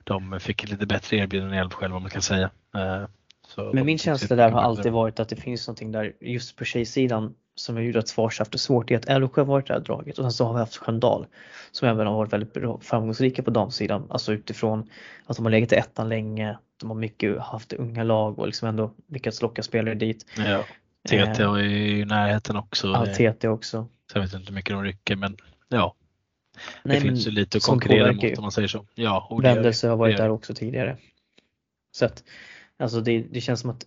Speaker 2: de fick ett lite bättre erbjudande i Älvsjö vad man kan säga. Eh,
Speaker 1: så Men min känsla där har alltid varit att det finns någonting där just på tjejsidan som har gjort att Fars haft det svårt i att Älvsjö har varit det här draget och sen så har vi haft Sköndal som även har varit väldigt framgångsrika på damsidan. Alltså utifrån att de har legat i ettan länge, de har mycket haft unga lag och liksom ändå lyckats locka spelare dit.
Speaker 2: Ja. TT är i närheten också.
Speaker 1: Ja, TT också.
Speaker 2: Så jag vet inte hur mycket de rycker men ja. Nej, det finns ju lite att konkurrera mot om man säger så. Ja,
Speaker 1: Vändelse har varit där också tidigare. Så att, alltså det, det känns som att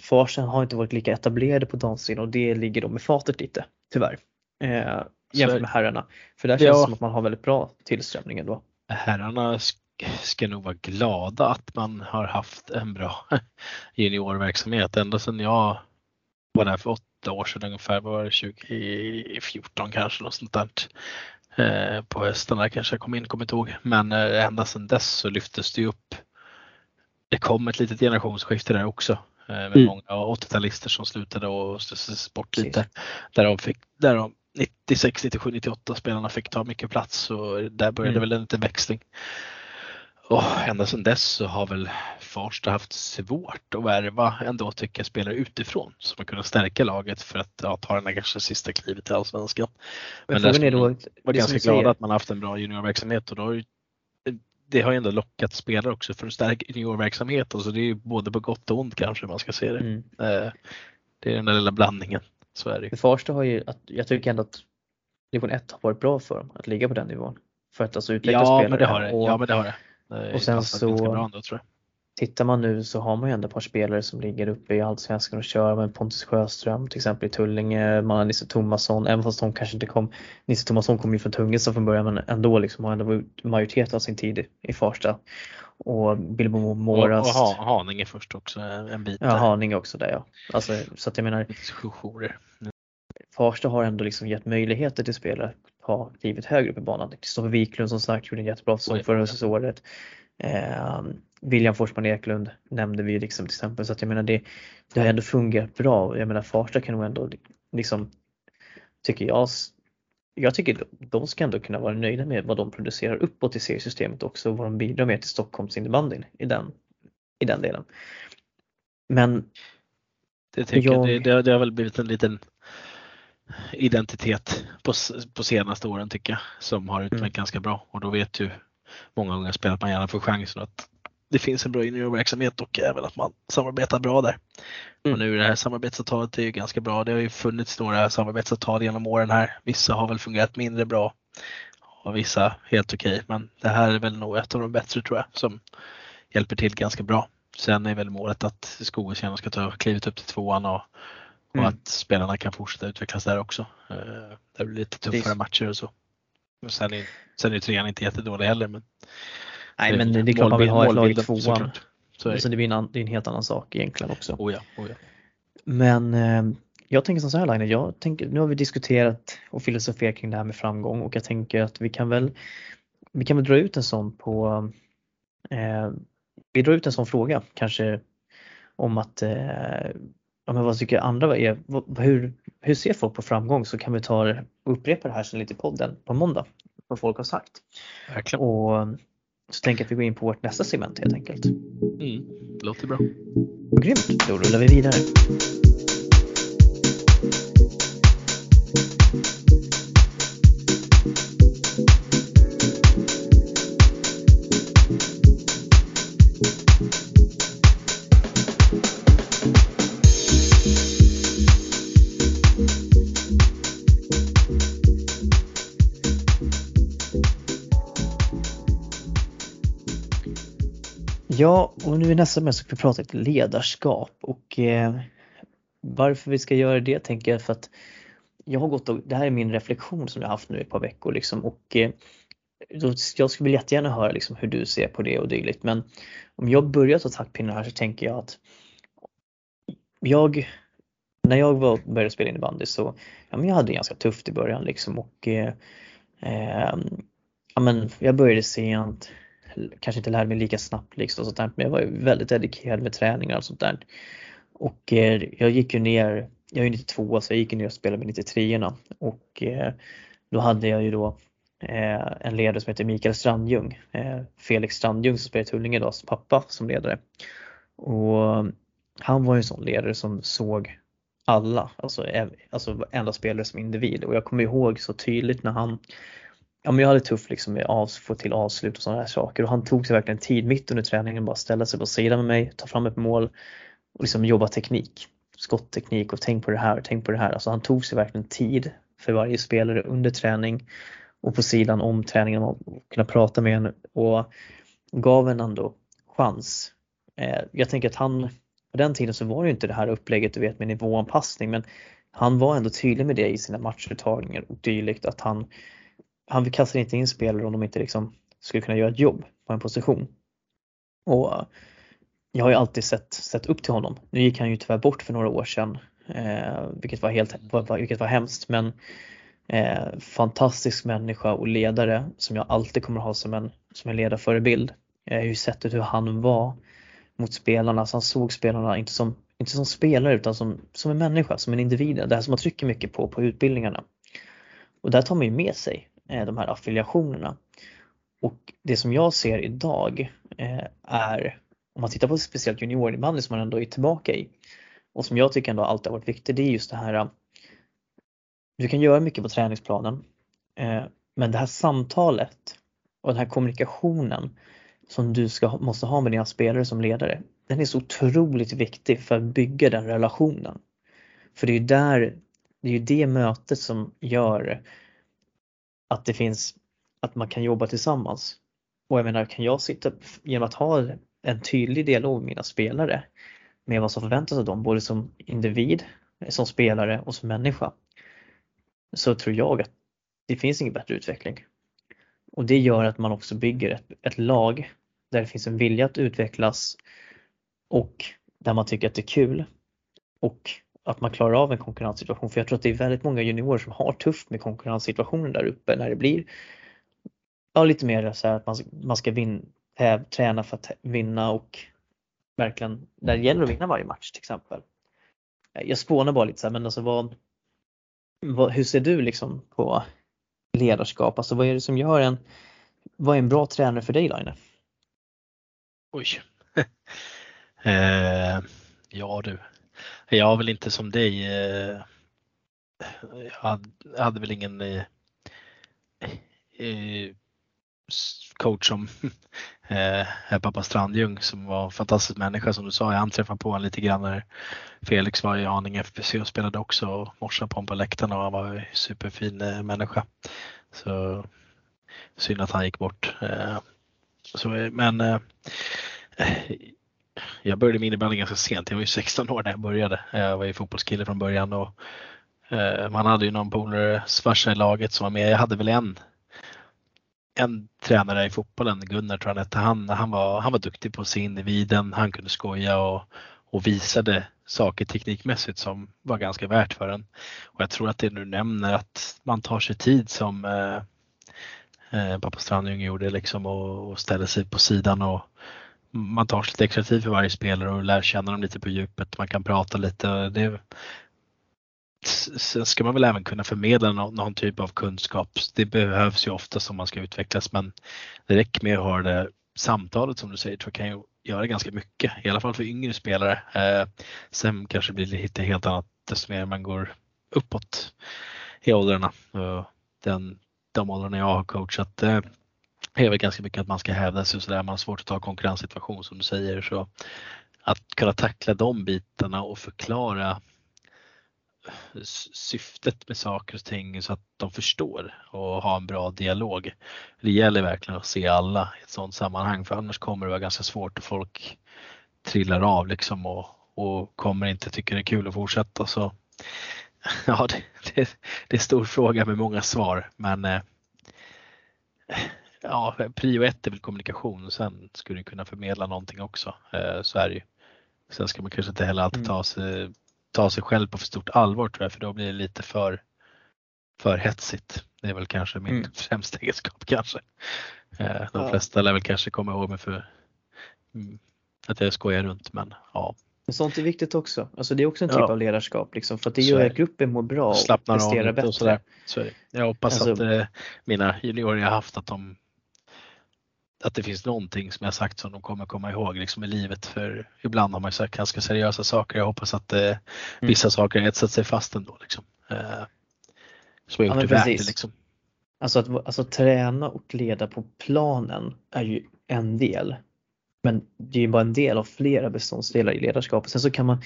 Speaker 1: Farsen har inte varit lika etablerade på damsidan och det ligger då med fatet lite, tyvärr. Eh, jämfört med herrarna. För där känns det som att man har väldigt bra tillströmning ändå.
Speaker 2: Herrarna ska nog vara glada att man har haft en bra juniorverksamhet. Ända sedan jag var där för åtta år sedan ungefär, var det 2014 kanske något sånt där. Eh, på hösten där kanske jag kom in, kommer inte ihåg. Men eh, ända sedan dess så lyftes det upp. Det kom ett litet generationsskifte där också Eh, med mm. många 80-talister som slutade och stöttes bort lite. Där de, fick, där de 96, 97, 98 spelarna fick ta mycket plats och där började mm. väl en liten växling. Och ända sedan dess så har väl Farsta haft svårt att värva ändå tycker jag spelare utifrån som har kunnat stärka laget för att ja, ta den där kanske sista klivet i Allsvenskan. Men, Men där är då, var ganska glada att man haft en bra juniorverksamhet och då det har ju ändå lockat spelare också för att stärka juniorverksamheten så det är ju både på gott och ont kanske man ska se det. Mm. Eh, det är den där lilla blandningen. Så är det.
Speaker 1: Farsta har ju, jag tycker ändå att division 1 har varit bra för dem att ligga på den nivån. För att alltså utveckla
Speaker 2: ja,
Speaker 1: spelare.
Speaker 2: Men det har det. Och, ja men det har det.
Speaker 1: Och sen så bra ändå, tror jag. Tittar man nu så har man ju ändå ett par spelare som ligger uppe i Allsvenskan och kör med Pontus Sjöström till exempel i Tullinge, man har Nisse Tomasson, även fast de kanske inte kom, Nisse Tomasson kom ju från Tungelsta från början men ändå liksom har ändå varit majoritet av sin tid i Farsta. Och Bilbo Moras.
Speaker 2: Och, och Haninge först också en bit.
Speaker 1: Ja, Haninge också där ja. Alltså, så att jag menar. Farsta har ändå liksom gett möjligheter till spelare ha klivet högre upp i banan. Kristoffer Wiklund som sagt gjorde en jättebra säsong förra året. Eh, William Forsman Eklund nämnde vi liksom till exempel så att jag menar det, det har ändå fungerat bra. Jag menar Farsta kan nog ändå liksom tycker jag jag tycker de ska ändå kunna vara nöjda med vad de producerar uppåt i seriesystemet också och vad de bidrar med till Stockholms innebandyn i den, i den delen. Men
Speaker 2: det, tycker jag... det, det har väl blivit en liten identitet på, på senaste åren tycker jag som har utmärkt mm. ganska bra och då vet ju många unga spelare att man gärna får chansen att det finns en bra juniorverksamhet och även att man samarbetar bra där. Mm. Och nu det här samarbetsavtalet är ju ganska bra. Det har ju funnits några samarbetsavtal genom åren här. Vissa har väl fungerat mindre bra och vissa helt okej. Okay. Men det här är väl nog ett av de bättre tror jag som hjälper till ganska bra. Sen är väl målet att Skogås ska ta klivet upp till tvåan och, och mm. att spelarna kan fortsätta utvecklas där också. Eh, det blir lite tuffare Visst. matcher och så. Sen är, sen är trean inte jättedålig heller. Men
Speaker 1: Nej men det är klart man vill ha ett lag i tvåan. Så, så det blir en, det är en helt annan sak egentligen också.
Speaker 2: Oh ja, oh ja.
Speaker 1: Men eh, jag tänker som så här Line, jag tänker, nu har vi diskuterat och filosoferat kring det här med framgång och jag tänker att vi kan väl vi kan väl dra ut en sån på eh, vi drar ut en sån fråga kanske om att eh, ja, men vad tycker andra är, hur, hur ser folk på framgång så kan vi ta och upprepa det här sen lite i podden på måndag. Vad folk har sagt.
Speaker 2: Verkligen.
Speaker 1: Och så tänker jag att vi går in på vårt nästa segment helt enkelt.
Speaker 2: Mm, det låter bra.
Speaker 1: Grymt, då rullar vi vidare. Ja, och nu i nästa möte ska vi prata lite ledarskap och eh, varför vi ska göra det tänker jag för att jag har gått och, det här är min reflektion som jag haft nu i ett par veckor liksom och eh, jag skulle jättegärna höra liksom hur du ser på det och dylikt men om jag börjar ta taktpinnen här så tänker jag att jag när jag var, började spela innebandy så ja, men jag hade det ganska tufft i början liksom och eh, eh, ja, men jag började sent kanske inte lärde mig lika snabbt liksom, sånt där, men jag var väldigt dedikerad med träningar och sånt där. Och eh, jag gick ju ner, jag är 92 så jag gick ju ner och spelade med 93 erna och eh, då hade jag ju då eh, en ledare som heter Mikael Strandjung, eh, Felix Strandjung som spelar i Tullinge idag, pappa som ledare. Och han var ju en sån ledare som såg alla, alltså, eh, alltså varenda spelare som individ och jag kommer ihåg så tydligt när han ja, men jag hade tufft liksom med att få till avslut och sådana här saker och han tog sig verkligen tid mitt under träningen bara ställa sig på sidan med mig, ta fram ett mål och liksom jobba teknik, skottteknik och tänk på det här, tänk på det här. Alltså han tog sig verkligen tid för varje spelare under träning och på sidan om träningen och kunna prata med en och gav en ändå chans. Eh, jag tänker att han, på den tiden så var det inte det här upplägget du vet med nivåanpassning men han var ändå tydlig med det i sina matchuttagningar och dylikt att han han kastar inte in spelare om de inte liksom skulle kunna göra ett jobb på en position. Och eh, jag har ju alltid sett, sett upp till honom. Nu gick han ju tyvärr bort för några år sedan, eh, vilket, var helt, vilket var hemskt men eh, fantastisk människa och ledare som jag alltid kommer ha som en, som en ledarförebild. Jag har ju sett hur han var mot spelarna, så han såg spelarna inte som, inte som spelare utan som, som en människa, som en individ. Det här som man trycker mycket på på utbildningarna. Och där tar man ju med sig Eh, de här affiliationerna. Och det som jag ser idag eh, är, om man tittar på speciellt juniorinbandy som man ändå är tillbaka i och som jag tycker ändå alltid har varit viktigt, det är just det här eh, du kan göra mycket på träningsplanen eh, men det här samtalet och den här kommunikationen som du ska, måste ha med dina spelare som ledare, den är så otroligt viktig för att bygga den relationen. För det är ju där, det är ju det mötet som gör att det finns, att man kan jobba tillsammans. Och jag menar, kan jag sitta genom att ha en tydlig dialog med mina spelare med vad som förväntas av dem, både som individ, som spelare och som människa, så tror jag att det finns ingen bättre utveckling. Och det gör att man också bygger ett, ett lag där det finns en vilja att utvecklas och där man tycker att det är kul och att man klarar av en konkurrenssituation. För jag tror att det är väldigt många juniorer som har tufft med konkurrenssituationen där uppe när det blir ja, lite mer så att man, man ska vin, eh, träna för att vinna och verkligen, där det gäller att vinna varje match till exempel. Eh, jag spånar bara lite så här, men alltså vad, vad, hur ser du liksom på ledarskap? Alltså vad är det som gör en, vad är en bra tränare för dig Laine?
Speaker 2: Oj. eh, ja du, jag har väl inte som dig. Eh, jag hade väl ingen eh, eh, coach som pappa Strandjung som var en fantastisk människa som du sa. Jag anträffade på honom lite grann när Felix var i Haninge FBC och spelade också och morsade på honom på läktaren och han var en superfin människa. Så synd att han gick bort. Så, men jag började med innebandy ganska sent. Jag var ju 16 år när jag började. Jag var ju fotbollskille från början och eh, man hade ju någon polares farsa i laget som var med. Jag hade väl en, en tränare i fotbollen, Gunnar tror jag han hette. Han, han, var, han var duktig på att se individen. Han kunde skoja och, och visade saker teknikmässigt som var ganska värt för en. Och jag tror att det du nämner att man tar sig tid som eh, eh, pappa Strandjung gjorde liksom och, och ställer sig på sidan och man tar sig lite extra tid för varje spelare och lär känna dem lite på djupet. Man kan prata lite. Det, sen ska man väl även kunna förmedla någon, någon, typ av kunskap. Det behövs ju ofta som man ska utvecklas men det räcker med att ha det samtalet som du säger tror jag kan ju göra ganska mycket. I alla fall för yngre spelare. Eh, sen kanske det blir lite helt annat desto mer man går uppåt i åldrarna. Den, de åldrarna jag har coachat eh, är väl ganska mycket att man ska hävda sig och sådär. Man har svårt att ta konkurrenssituation som du säger. Så att kunna tackla de bitarna och förklara syftet med saker och ting så att de förstår och ha en bra dialog. Det gäller verkligen att se alla i ett sådant sammanhang för annars kommer det vara ganska svårt och folk trillar av liksom och, och kommer inte tycka det är kul att fortsätta. Så ja, det, det, det är en stor fråga med många svar men eh, ja, prio ett är väl kommunikation. Sen skulle du kunna förmedla någonting också. Eh, så är det ju. Sen ska man kanske inte heller alltid mm. ta sig, ta sig själv på för stort allvar tror jag, för då blir det lite för, för hetsigt. Det är väl kanske min mm. främsta egenskap kanske. Eh, de ja. flesta lär väl kanske komma ihåg mig för mm, att jag skojar runt men ja.
Speaker 1: Men sånt är viktigt också. Alltså det är också en typ ja. av ledarskap liksom, för att det gör att gruppen mår bra och presterar bättre. Och sådär.
Speaker 2: Så jag hoppas alltså, att eh, mina juniorer jag haft att de att det finns någonting som jag sagt som de kommer komma ihåg liksom i livet. För ibland har man sagt ganska seriösa saker. Jag hoppas att eh, mm. vissa mm. saker etsat sig fast ändå. Liksom. Eh, jag har gjort ja, det värt det liksom.
Speaker 1: Alltså att alltså, träna och leda på planen är ju en del. Men det är ju bara en del av flera beståndsdelar i ledarskapet. Sen så kan man,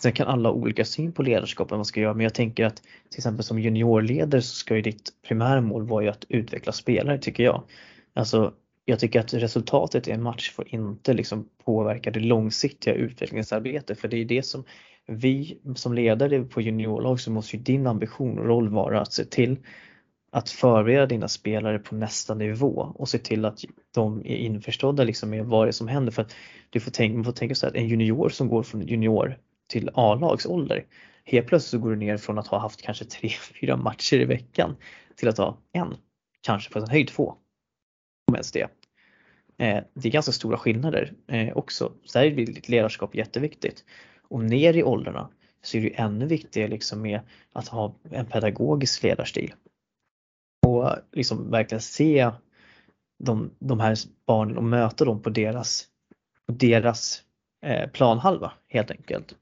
Speaker 1: sen kan alla olika syn på ledarskap vad man ska göra. Men jag tänker att till exempel som juniorledare så ska ju ditt primärmål vara ju att utveckla spelare tycker jag. Alltså jag tycker att resultatet i en match får inte liksom påverka det långsiktiga utvecklingsarbetet för det är det som vi som ledare på juniorlag så måste ju din ambition och roll vara att se till att förbereda dina spelare på nästa nivå och se till att de är införstådda liksom med vad det är som händer. För att du får tänka, man får tänka så att en junior som går från junior till A-lagsålder helt plötsligt så går du ner från att ha haft kanske tre, fyra matcher i veckan till att ha en, kanske på sin höjd två. Om ens det. Eh, det är ganska stora skillnader eh, också. Så där är ditt ledarskap jätteviktigt. Och ner i åldrarna så är det ännu viktigare liksom med att ha en pedagogisk ledarstil. Och liksom verkligen se de, de här barnen och möta dem på deras, på deras eh, planhalva helt enkelt.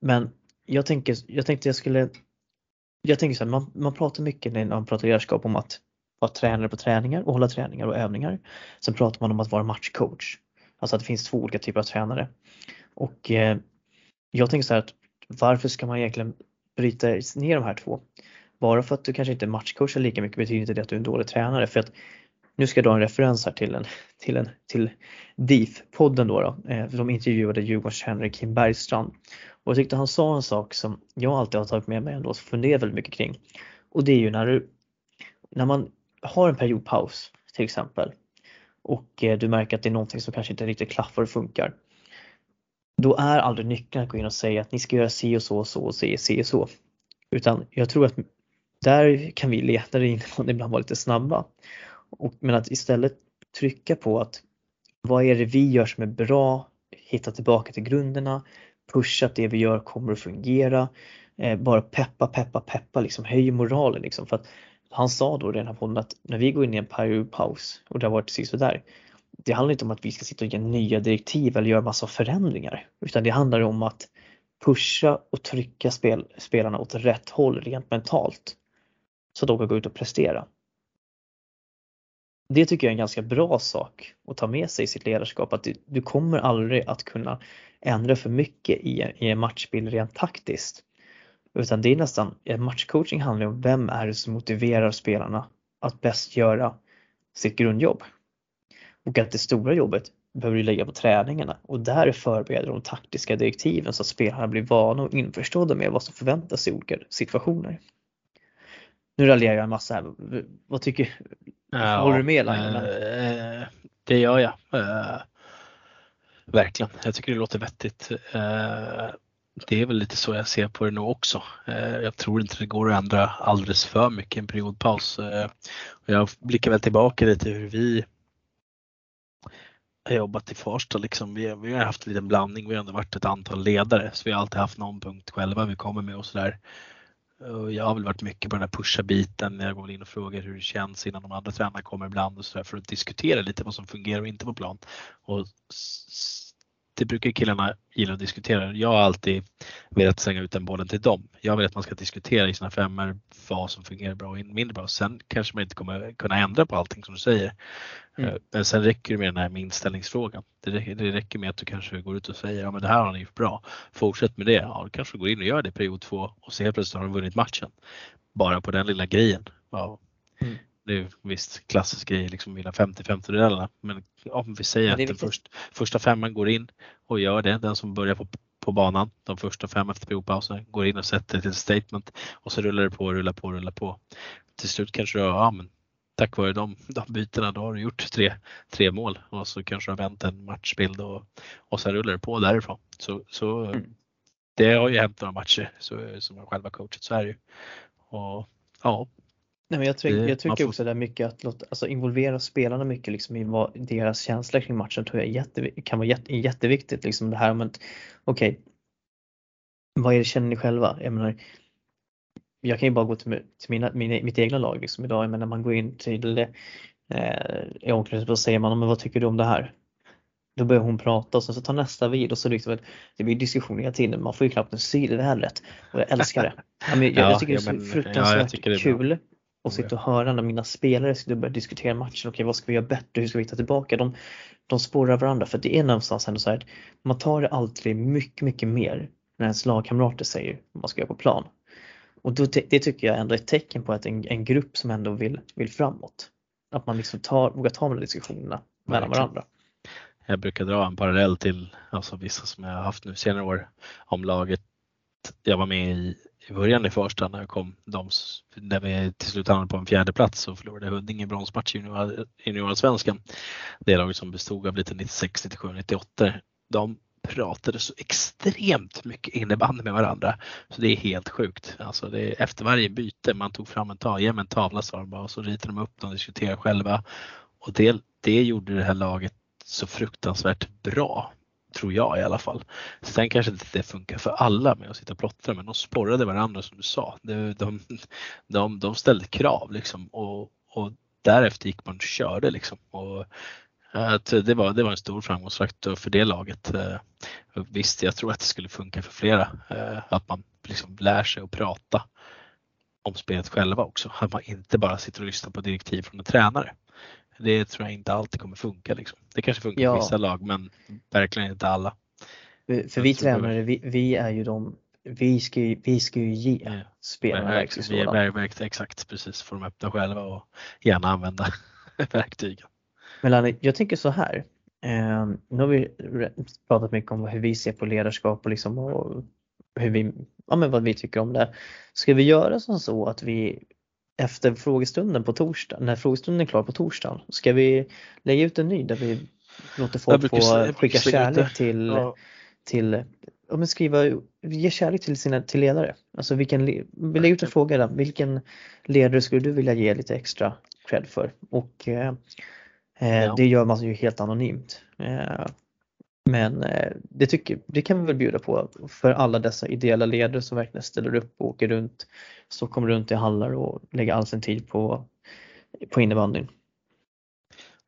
Speaker 1: Men jag tänker, jag tänkte jag skulle, jag tänker så här, man, man pratar mycket när man pratar ledarskap om att vara tränare på träningar och hålla träningar och övningar. Sen pratar man om att vara matchcoach. Alltså att det finns två olika typer av tränare. Och eh, jag tänker så här att varför ska man egentligen bryta ner de här två? Bara för att du kanske inte matchcoachar lika mycket betyder inte det att du är en dålig tränare. För att nu ska jag dra en referens här till en till en till DIF-podden då. då. Eh, de intervjuade Djurgårdens tränare Kim Bergstrand. Och jag tyckte han sa en sak som jag alltid har tagit med mig ändå och funderat väldigt mycket kring. Och det är ju när du när man har en periodpaus till exempel och eh, du märker att det är någonting som kanske inte riktigt klaffar och funkar. Då är aldrig nyckeln att gå in och säga att ni ska göra si och så och så och se si och så. Utan jag tror att där kan vi ledare ibland vara lite snabba. Och, men att istället trycka på att vad är det vi gör som är bra, hitta tillbaka till grunderna, pusha att det vi gör kommer att fungera, eh, bara peppa, peppa, peppa, liksom höj moralen liksom. För att han sa då i den här podden att när vi går in i en periodpaus och det har varit precis där. Det handlar inte om att vi ska sitta och ge nya direktiv eller göra massa förändringar utan det handlar om att pusha och trycka spel, spelarna åt rätt håll rent mentalt så att de kan gå ut och prestera. Det tycker jag är en ganska bra sak att ta med sig i sitt ledarskap att du, du kommer aldrig att kunna ändra för mycket i, i en matchbild rent taktiskt. Utan det är nästan, matchcoaching handlar om vem är det som motiverar spelarna att bäst göra sitt grundjobb. Och att det stora jobbet behöver du lägga på träningarna och där förbereder de taktiska direktiven så att spelarna blir vana och införstådda med vad som förväntas i olika situationer. Nu raljerar jag en massa här. Vad tycker ja, Håller du med Line?
Speaker 2: Äh, det gör jag. Äh, verkligen. Jag tycker det låter vettigt. Äh, det är väl lite så jag ser på det nu också. Eh, jag tror inte det går att ändra alldeles för mycket i en periodpaus. Eh, jag blickar väl tillbaka lite hur vi har jobbat i Farsta liksom. Vi, vi har haft en liten blandning. Vi har ändå varit ett antal ledare så vi har alltid haft någon punkt själva vi kommer med och sådär. Jag har väl varit mycket på den här pusha-biten. Jag går väl in och frågar hur det känns innan de andra tränarna kommer ibland och sådär för att diskutera lite vad som fungerar och inte på plan. Och det brukar killarna gilla att diskutera. Jag har alltid velat slänga ut den bollen till dem. Jag vill att man ska diskutera i sina femmor vad som fungerar bra och mindre bra. Sen kanske man inte kommer kunna ändra på allting som du säger. Mm. Eh, men sen räcker det med den här med inställningsfrågan. Det räcker, det räcker med att du kanske går ut och säger ja men det här har ni gjort bra. Fortsätt med det. Ja, då kanske du går in och gör det period två och så helt plötsligt har de vunnit matchen. Bara på den lilla grejen. Ja. Mm det är visst klassisk grej, liksom vinna 50-50 duellerna. Men om vi säger att den först, första femman går in och gör det, den som börjar på, på banan, de första fem efter periodpausen, går in och sätter till statement och så rullar det på, rullar på, rullar på. Till slut kanske du, ja men tack vare de, de bytena då har du gjort tre, tre mål och så kanske du har vänt en matchbild och, och sen rullar det på därifrån. Så, så mm. det har ju hänt några matcher så, som jag själv har coachat, så är det ju. Och ja,
Speaker 1: Nej, men jag, tyck, jag tycker får... också det är mycket att låta, alltså involvera spelarna mycket liksom i vad deras känslor kring matchen tror jag jätte, kan vara jätte, jätteviktigt. Liksom det här om att okej, okay, vad är det känner ni själva? Jag menar, jag kan ju bara gå till, till mina, mina, mitt egna lag liksom idag. Jag menar, man går in till eh, i omklädningsrummet och säger man, men vad tycker du om det här? Då börjar hon prata och sen så tar nästa vid och så liksom, det blir diskussion hela tiden. Man får ju knappt en syl i rätt. Och jag älskar det. Jag, jag, jag tycker det är så fruktansvärt ja, det är kul och sitta och höra när mina spelare ska börja diskutera matchen. Okej, vad ska vi göra bättre? Hur ska vi ta tillbaka? De, de spårar varandra för det är någonstans ändå så här man tar det alltid mycket, mycket mer när ens lagkamrater säger vad man ska göra på plan. Och då, det tycker jag ändå är ett tecken på att en, en grupp som ändå vill, vill framåt. Att man liksom tar, vågar ta de diskussionerna mellan varandra.
Speaker 2: Jag brukar dra en parallell till alltså vissa som jag har haft nu senare år om laget jag var med i i början i första när jag kom, de, när vi till slut hamnade på en fjärde plats och förlorade Huddinge bronsmatch i juniorallsvenskan. Det laget som bestod av lite 96, 97, 98. De pratade så extremt mycket innebandy med varandra. Så det är helt sjukt. Alltså det är, efter varje byte man tog fram en tavla, en tavla sa de bara och så ritade de upp dem och diskuterade själva. Och det, det gjorde det här laget så fruktansvärt bra tror jag i alla fall. Sen kanske inte det funkar för alla med att sitta och plottra men de sporrade varandra som du sa. De, de, de, de ställde krav liksom och, och därefter gick man och körde liksom. Och, att det, var, det var en stor framgångsfaktor för det laget. Eh, visst, jag tror att det skulle funka för flera. Eh, att man liksom lär sig att prata om spelet själva också. Att man inte bara sitter och lyssnar på direktiv från en tränare. Det tror jag inte alltid kommer funka. Liksom. Det kanske funkar ja. på vissa lag men verkligen inte alla.
Speaker 1: För vi tränare, vi, vi, är ju de, vi ska ju, vi ska ju ge ja. spelarna
Speaker 2: verktyg. Vi är verktyg, exakt precis, får de öppna själva och gärna använda verktygen.
Speaker 1: Men jag tänker så här. Eh, nu har vi pratat mycket om hur vi ser på ledarskap och, liksom, och hur vi, ja, men vad vi tycker om det. Ska vi göra som så att vi efter frågestunden på torsdag, när frågestunden är klar på torsdagen, ska vi lägga ut en ny där vi låter folk få skicka kärlek till, ja. till ja, men skriva, ge kärlek till sina till ledare. Alltså vilken, vi lägger ut en fråga där, vilken ledare skulle du vilja ge lite extra cred för? Och eh, eh ja. det gör man ju helt anonymt. Eh, men eh, det, tycker, det kan vi väl bjuda på för alla dessa ideella ledare som verkligen ställer upp och åker runt Stockholm runt i hallar och lägger all sin tid på, på innebandyn.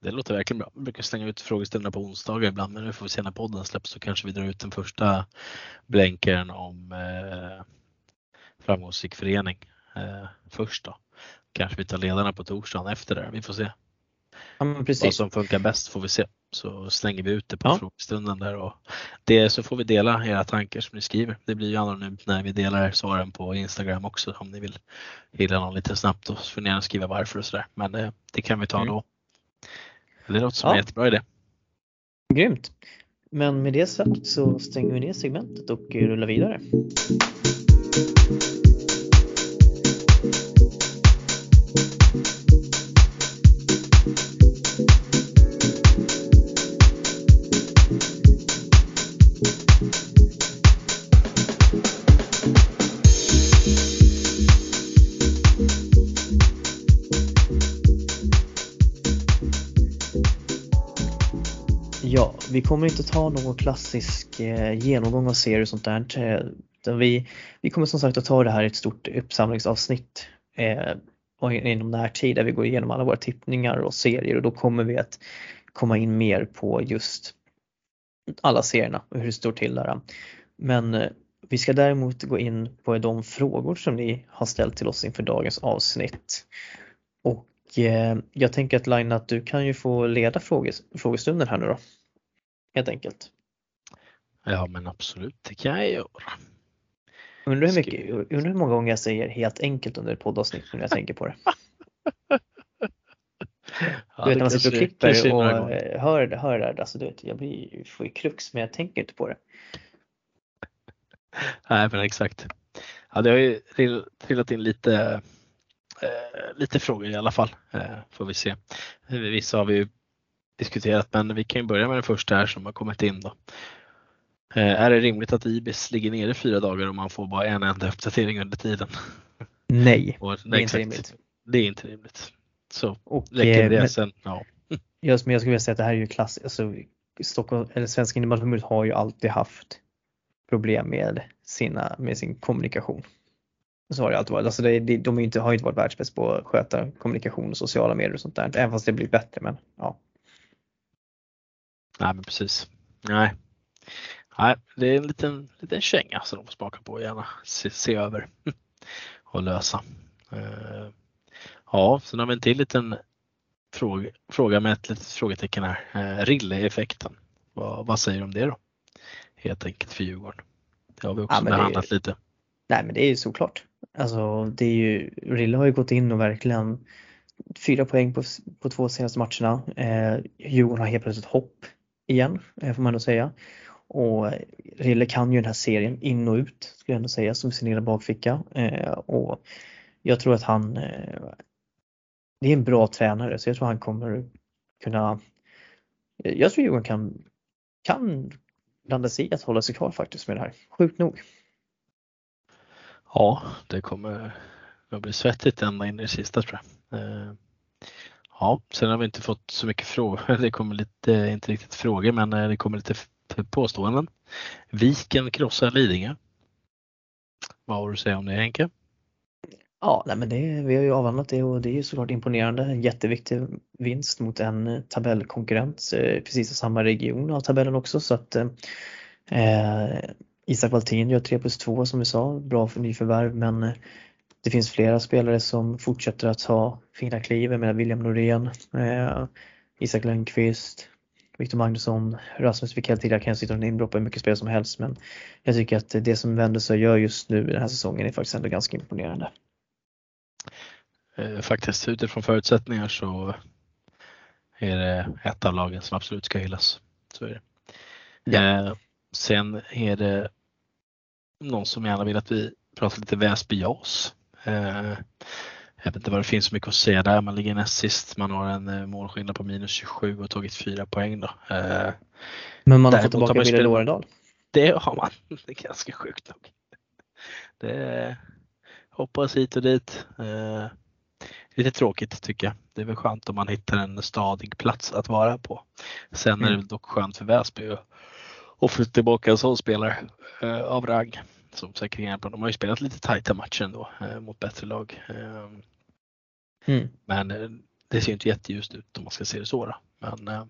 Speaker 2: Det låter verkligen bra. Vi brukar slänga ut frågestunderna på onsdagar ibland men nu får vi se när podden släpps så kanske vi drar ut den första blänkaren om eh, framgångsrik förening eh, först då. Kanske vi tar ledarna på torsdagen efter det. Vi får se.
Speaker 1: Ja,
Speaker 2: Vad som funkar bäst får vi se. Så slänger vi ut det på ja. frågestunden där och det så får vi dela era tankar som ni skriver. Det blir ju anonymt när vi delar svaren på Instagram också om ni vill hylla någon lite snabbt så får ni gärna skriva varför och sådär. Men det, det, kan vi ta mm. då. Det låter som ja. en jättebra idé.
Speaker 1: Grymt. Men med det sagt så stänger vi ner segmentet och rullar vidare. Vi kommer inte ta någon klassisk eh, genomgång av serier och sånt där. Eh, utan vi, vi kommer som sagt att ta det här i ett stort uppsamlingsavsnitt eh, och inom närtid där vi går igenom alla våra tippningar och serier och då kommer vi att komma in mer på just alla serierna och hur det står till där. Men eh, vi ska däremot gå in på de frågor som ni har ställt till oss inför dagens avsnitt. Och eh, jag tänker att Laina, att du kan ju få leda frågestunden här nu då. Helt enkelt.
Speaker 2: Ja men absolut, det kan jag göra.
Speaker 1: Undrar hur, mycket, undrar hur många gånger jag säger helt enkelt under ett poddavsnitt när jag tänker på det. Ja, du vet när man sitter och klipper och hör, hör det där, alltså du vet, jag blir, får ju krux men jag tänker inte på det.
Speaker 2: Nej men exakt. Ja, det har ju trillat in lite, eh, lite frågor i alla fall, eh, får vi se. Vissa har vi ju diskuterat men vi kan ju börja med den första här som har kommit in då. Eh, är det rimligt att Ibis ligger nere fyra dagar och man får bara en enda uppdatering under tiden?
Speaker 1: Nej, och, det är inte rimligt.
Speaker 2: Det är inte rimligt. Så och, räcker eh, det men, sen, ja.
Speaker 1: Just, men jag skulle vilja säga att det här är ju klassiskt, alltså, Stockholm, eller Svenska innebandyförbundet har ju alltid haft problem med, sina, med sin kommunikation. Så har det alltid varit. Alltså det, de inte, har inte varit världsbäst på att sköta kommunikation och sociala medier och sånt där. Även fast det blir bättre men ja.
Speaker 2: Nej men precis. Nej. Nej, det är en liten, liten känga som de får smaka på och gärna se, se över och lösa. Uh, ja, sen har vi en till liten fråga, fråga med ett litet frågetecken här. Uh, Rille-effekten. Vad, vad säger du om det då? Helt enkelt för Djurgården. Det har vi också ja, behandlat
Speaker 1: är,
Speaker 2: lite.
Speaker 1: Nej men det är ju såklart. Alltså det är ju, Rille har ju gått in och verkligen fyra poäng på, på två senaste matcherna. Eh, Djurgården har helt plötsligt hopp igen, eh, får man nog säga. Och Rille kan ju den här serien in och ut, skulle jag ändå säga, som sin egna bakficka. Eh, och jag tror att han eh, det är en bra tränare så jag tror han kommer kunna eh, jag tror Djurgården kan, kan landa sig i att hålla sig kvar faktiskt med det här, sjukt nog.
Speaker 2: Ja, det kommer att bli svettigt ända in i det sista tror jag. Eh, ja, sen har vi inte fått så mycket frågor. Det kommer lite, inte riktigt frågor, men eh, det kommer lite påståenden. Viken krossar Lidingö. Vad har du att säga om det Henke?
Speaker 1: Ja, nej men det, vi har ju avhandlat det och det är ju såklart imponerande. En jätteviktig vinst mot en eh, tabellkonkurrent eh, precis i samma region av tabellen också så att eh, Isak Valtin gör 3 plus 2 som vi sa, bra för nyförvärv men eh, det finns flera spelare som fortsätter att ha fina kliv. Jag menar William Norén, eh, Isak Lundqvist, Victor Magnusson, Rasmus tidigare kan jag sitta och inbrott mycket spel som helst men jag tycker att det som Wendersö gör just nu den här säsongen är faktiskt ändå ganska imponerande.
Speaker 2: Eh, faktiskt utifrån förutsättningar så är det ett av lagen som absolut ska hyllas. Så är det. Ja. Eh, sen är det någon som gärna vill att vi pratar lite Väsby JAS. Eh, jag vet inte vad det finns så mycket att säga där. Man ligger näst sist. Man har en eh, målskillnad på minus 27 och tagit fyra poäng då.
Speaker 1: Eh, Men man har fått tillbaka Wille Låredal?
Speaker 2: Det har man. Det är ganska sjukt nog. Det hoppas hit och dit. Lite tråkigt tycker jag. Det är väl skönt om man hittar en stadig plats att vara på. Sen mm. är det mm. dock skönt för Väsby att få tillbaka en sån spelare av rang som säkert hjälper. De har ju spelat lite tajta matcher ändå eh, mot bättre lag. Eh, mm. Men eh, det ser inte jätteljust ut om man ska se det så. Då. Men eh,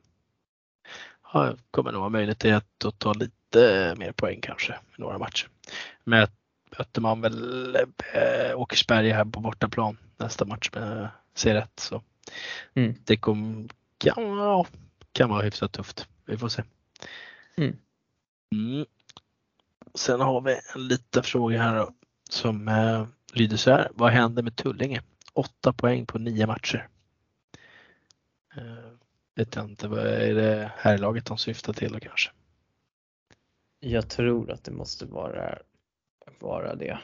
Speaker 2: ja, kommer nog vara möjligt att, att ta lite mer poäng kanske i några matcher. Men möter man väl eh, Åkersberga här på bortaplan nästa match med C1 så mm. det kom, kan, kan vara hyfsat tufft. Vi får se. Mm. Sen har vi en liten fråga här då, som eh, lyder så här. Vad händer med Tullinge? Åtta poäng på nio matcher. Eh, vet jag inte, vad är det här laget de syftar till då kanske?
Speaker 1: Jag tror att det måste vara, vara det.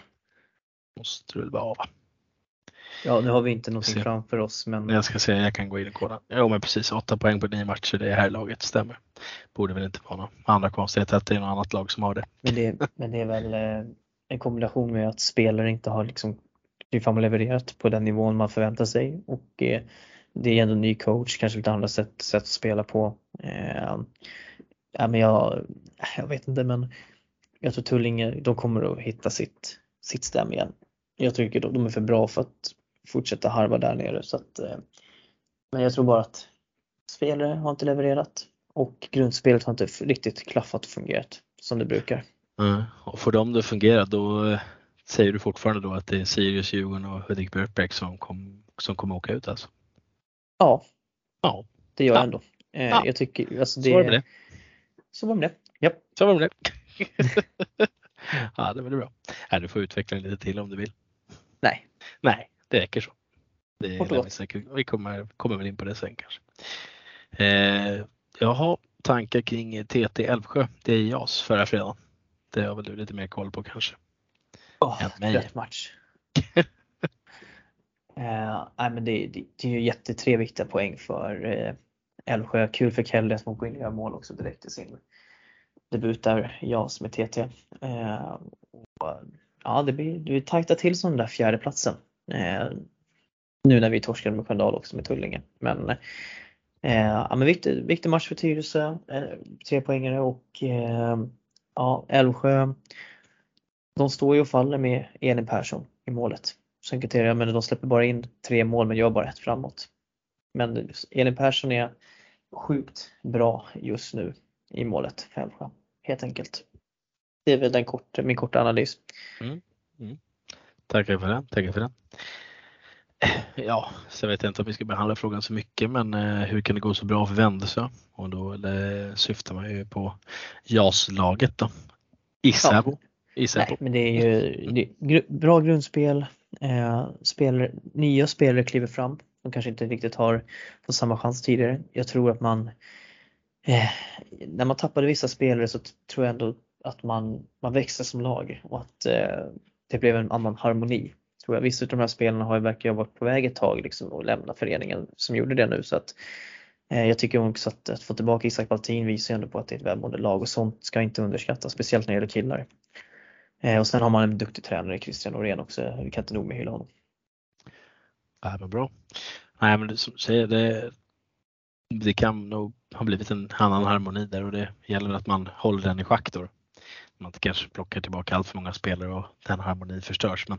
Speaker 2: Måste det väl vara va?
Speaker 1: Ja, nu har vi inte någonting framför oss men.
Speaker 2: Jag ska se, jag kan gå in och kolla. Jo men precis, åtta poäng på nio matcher, det är här laget stämmer. Borde väl inte vara några andra konstigheter att det är något annat lag som har det.
Speaker 1: Men det, men det är väl eh, en kombination med att spelare inte har liksom man levererat på den nivån man förväntar sig och eh, det är ändå ny coach, kanske lite andra sätt, sätt att spela på. Eh, ja, men jag, jag vet inte men jag tror Tullinge, de kommer att hitta sitt, sitt stäm igen. Jag tycker de är för bra för att fortsätta harva där nere så att eh, men jag tror bara att spelare har inte levererat och grundspelet har inte riktigt klaffat och fungerat som det brukar.
Speaker 2: Mm. Och för dem det fungerar då eh, säger du fortfarande då att det är Sirius, Djurgården och Hudik Björkbäck som, kom, som kommer åka ut alltså?
Speaker 1: Ja,
Speaker 2: ja.
Speaker 1: det gör jag ändå. Eh, ja. Jag tycker, alltså det,
Speaker 2: så var det med det.
Speaker 1: Så var det med det. Japp.
Speaker 2: Så var det med det. ja, det var det bra. Du får utveckla lite till om du vill.
Speaker 1: Nej.
Speaker 2: Nej, det räcker så. Det
Speaker 1: gott.
Speaker 2: vi kommer, kommer väl in på det sen kanske. Eh, jag har tankar kring TT Älvsjö. Det är JAS förra fredagen. Det har väl du lite mer koll på kanske?
Speaker 1: Oh, trött match. eh, nej, men det, det, det är ju jättetre viktiga poäng för eh, Älvsjö. Kul för Kelly att gå in och göra mål också direkt i sin debut där, JAS med TT. Eh, och, ja, det blir, det blir tajta till som den där fjärdeplatsen. Eh, Eh, nu när vi torskade med Sköndal också med Tullinge. Men, eh, ja, men viktig, viktig match för Tyresö, eh, tre poängare och eh, ja, Älvsjö. De står ju och faller med Elin Persson i målet. Sen jag men de släpper bara in tre mål men gör bara ett framåt. Men Elin Persson är sjukt bra just nu i målet för Älvsjö, helt enkelt. Det är väl den kort, min korta analys.
Speaker 2: Mm. Mm. Tackar för den. Tackar för den. Ja, så jag vet inte om vi ska behandla frågan så mycket men eh, hur kan det gå så bra för Vändelsö? Och då det syftar man ju på JAS-laget då. Isabo.
Speaker 1: Ja. Nej, men det är ju det är bra grundspel. Eh, spelare, nya spelare kliver fram. De kanske inte riktigt har fått samma chans tidigare. Jag tror att man eh, när man tappade vissa spelare så tror jag ändå att man, man växte som lag och att eh, det blev en annan harmoni tror jag. Vissa av de här spelarna har ju verkar ha varit på väg ett tag liksom och lämna föreningen som gjorde det nu så att eh, jag tycker också att, att få tillbaka Isak Baltin visar ju ändå på att det är ett välmående lag och sånt ska inte underskattas, speciellt när det gäller killar. Eh, och sen har man en duktig tränare, Christian Norén också, vi kan inte nog med hylla honom.
Speaker 2: Ja, men bra. Nej men som du säger, det, det kan nog ha blivit en annan harmoni där och det gäller att man håller den i schack då man inte kanske plockar tillbaka allt för många spelare och den harmonin förstörs. Men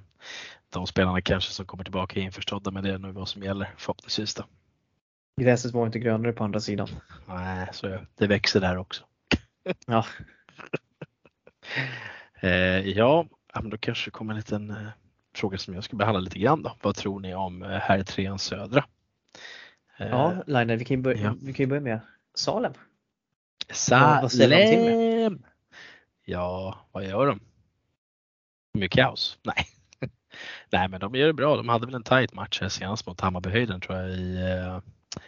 Speaker 2: de spelarna kanske som kommer tillbaka är införstådda med det nu vad som gäller förhoppningsvis. Då.
Speaker 1: Gräset var inte grönare på andra sidan.
Speaker 2: Nej, så det växer där också.
Speaker 1: Ja.
Speaker 2: eh, ja, men då kanske kommer en liten eh, fråga som jag ska behandla lite grann då. Vad tror ni om eh, här trean södra?
Speaker 1: Eh, ja, Line, vi kan ju börja, ja. vi kan börja med Salem.
Speaker 2: Salem! Ja, vad gör de? Med kaos? Nej. Nej men de gör det bra. De hade väl en tight match här senast mot Hammarbyhöjden tror jag i, uh,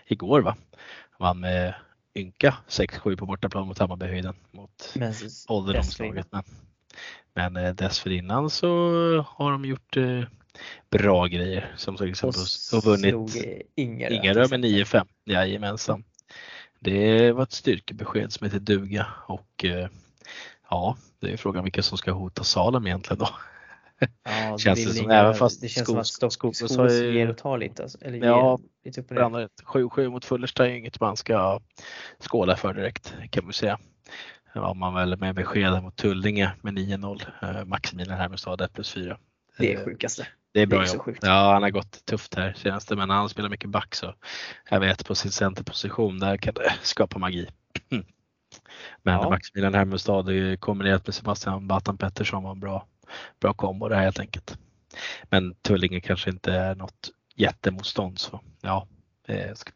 Speaker 2: igår va? Vann med ynka 6-7 på bortaplan mot Hammarbyhöjden mot ålderdomslaget. Men, men uh, dessförinnan så har de gjort uh, bra grejer. Som till exempel och vunnit
Speaker 1: Ingerö,
Speaker 2: Ingerö med 9-5. Jajamensan. Det var ett styrkebesked som heter duga och Ja, det är frågan vilka som ska hota Salem egentligen då.
Speaker 1: Ja, känns det, som, även fast det känns skos, som att Skogås skos, skos ger och tar lite. Alltså, eller
Speaker 2: ja, lite upp 7-7 mot Fullersta är inget man ska skåla för direkt kan man säga. Ja, man väl med besked mot Tullinge med 9-0. Eh, Maximilian Hermestad 1 plus 4.
Speaker 1: Det är sjukaste.
Speaker 2: Det är bra det är jobb. Ja, han har gått tufft här senaste men han spelar mycket back så jag vet på sin centerposition där kan det skapa magi. Men ja. Maximilian Hermestad kombinerat med Sebastian Batan Pettersson var en bra, bra kombo där helt enkelt. Men Tullinge kanske inte är något jättemotstånd så ja, ska,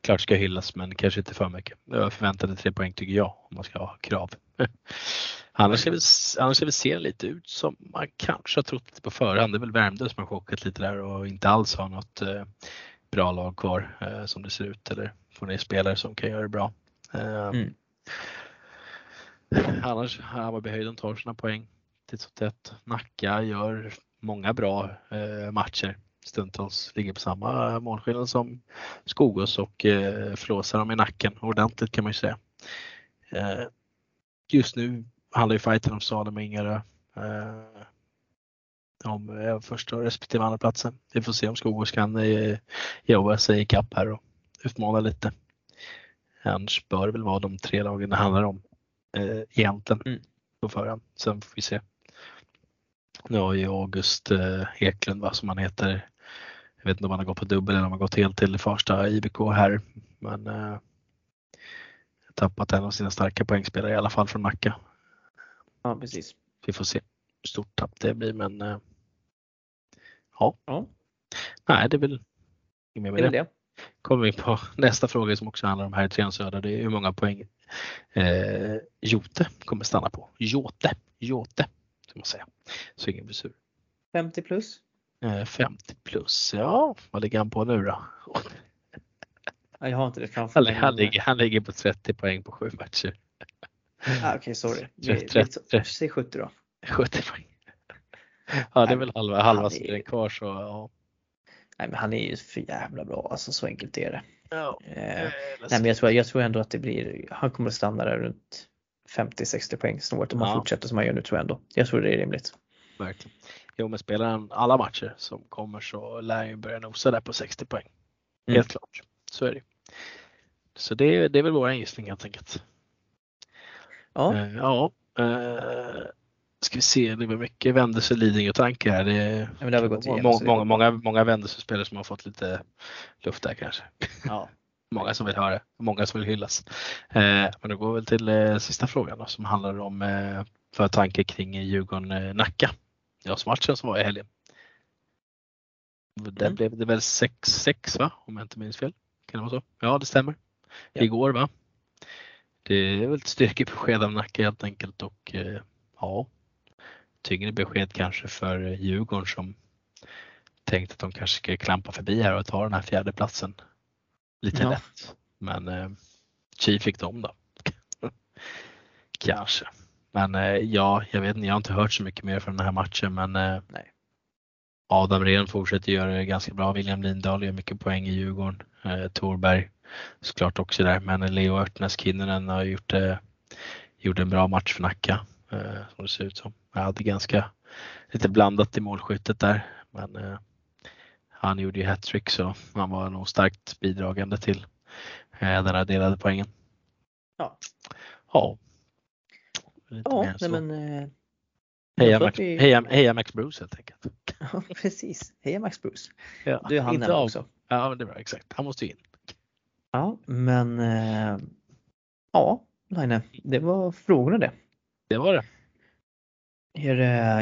Speaker 2: klart ska hyllas men kanske inte för mycket. Jag förväntade tre poäng tycker jag om man ska ha krav. annars, ser det, annars ser det ser lite ut som man kanske har trott lite på förhand. Det är väl Värmdö som har chockat lite där och inte alls har något eh, bra lag kvar eh, som det ser ut eller får ni spelare som kan göra det bra. Eh, mm. Annars Hammarbyhöjden tar sina poäng titt som tätt. Nacka gör många bra eh, matcher. Stundtals ligger på samma målskillnad som Skogås och eh, flåsar dem i nacken ordentligt kan man ju säga. Eh, just nu handlar ju fighten om Salem och Ingarö. Eh, om eh, första respektive andra platsen. Vi får se om Skogås kan eh, jobba sig ikapp här och utmana lite. Annars bör väl vara de tre lagen det handlar om eh, egentligen
Speaker 1: Mm.
Speaker 2: på förhand. Sen får vi se. Nu har ju August eh, Eklund va, som han heter. Jag vet inte om han har gått på dubbel eller om han har gått helt till Farsta IBK här. Men eh, tappat en av sina starka poängspelare i alla fall från Nacka.
Speaker 1: Ja, precis.
Speaker 2: Vi får se hur stort tapp det blir men eh, ja,
Speaker 1: Ja,
Speaker 2: nej det är väl inget mer med det.
Speaker 1: det.
Speaker 2: Kommer vi på nästa fråga som också handlar om här i Trean Södra. Det är hur många poäng eh, Jote kommer stanna på. Jote, Jote ska man säga. Så ingen blir sur.
Speaker 1: 50 plus.
Speaker 2: Eh, 50 plus, ja vad ligger han på nu då?
Speaker 1: Ja, jag har inte det framför
Speaker 2: Han,
Speaker 1: mig.
Speaker 2: han,
Speaker 1: men-
Speaker 2: ligger, han ligger på 30 poäng på sju matcher.
Speaker 1: Ah, Okej, sorry. Vi-
Speaker 2: trett-
Speaker 1: Säg 70 då.
Speaker 2: 70 poäng. Ja det är väl halva, halva
Speaker 1: Han
Speaker 2: serien kvar så ja.
Speaker 1: Nej, men han är ju för jävla bra. Alltså så enkelt är det.
Speaker 2: ja.
Speaker 1: Eh, nej, men jag tror, jag tror ändå att det blir, han kommer att stanna där runt 50-60 poäng snåret om han
Speaker 2: Ja.
Speaker 1: fortsätter som han gör nu tror jag ändå. Jag tror det är rimligt.
Speaker 2: Verkligen. Jo men spelar han alla matcher som kommer så lär han ju börja nosa där på 60 poäng.
Speaker 1: Mm.
Speaker 2: Helt klart. Så är det. Så det, det är väl vår gissning helt enkelt.
Speaker 1: Ja,
Speaker 2: Eh, ja. Eh, ska vi se, det var mycket Vändelse, Lidingö och tanke här. Det
Speaker 1: men det har vi gått igenom.
Speaker 2: många, många, många, många Vändelse-spelare som har fått lite luft där kanske.
Speaker 1: Ja.
Speaker 2: Många som vill höra, många som vill hyllas. Eh, men då går vi väl till eh, sista frågan då, som handlar om eh, för tanke kring Djurgården-Nacka. Ja, matchen som var i helgen. Där
Speaker 1: Mm.
Speaker 2: blev det väl 6-6 va? Om jag inte minns fel. Kan det vara så? Ja, det stämmer.
Speaker 1: Ja.
Speaker 2: Igår va? Det är väl ett styrkebesked av Nacka helt enkelt och eh, ja, tyngre besked kanske för Djurgården som tänkte att de kanske ska klampa förbi här och ta den här fjärde platsen lite
Speaker 1: Ja.
Speaker 2: lätt. Men eh, Chi fick dem då. kanske. Men eh, ja, jag vet inte, jag har inte hört så mycket mer från den här matchen men eh,
Speaker 1: Nej.
Speaker 2: Adam Rehn fortsätter göra det ganska bra. William Lindahl gör mycket poäng i Djurgården. Eh, Torberg såklart också där. Men Leo Örtnäs Kinnunen har gjort, eh, gjort en bra match för Nacka. Eh, som det ser ut som. Jag hade ganska lite blandat i målskyttet där. Men eh, han gjorde ju hattrick så han var nog starkt bidragande till eh, den här delade poängen.
Speaker 1: Ja.
Speaker 2: Ja. Lite
Speaker 1: Ja, nej
Speaker 2: så.
Speaker 1: men. Eh,
Speaker 2: heja, Max,
Speaker 1: vi-
Speaker 2: heja, heja Max Bruce helt enkelt.
Speaker 1: ja, precis. Heja Max Bruce.
Speaker 2: Ja,
Speaker 1: Du är han
Speaker 2: inte av-
Speaker 1: också.
Speaker 2: Ja, men det är bra, exakt. Han måste ju in.
Speaker 1: Ja, men. Eh, ja, Line, det var frågorna det.
Speaker 2: Det var det.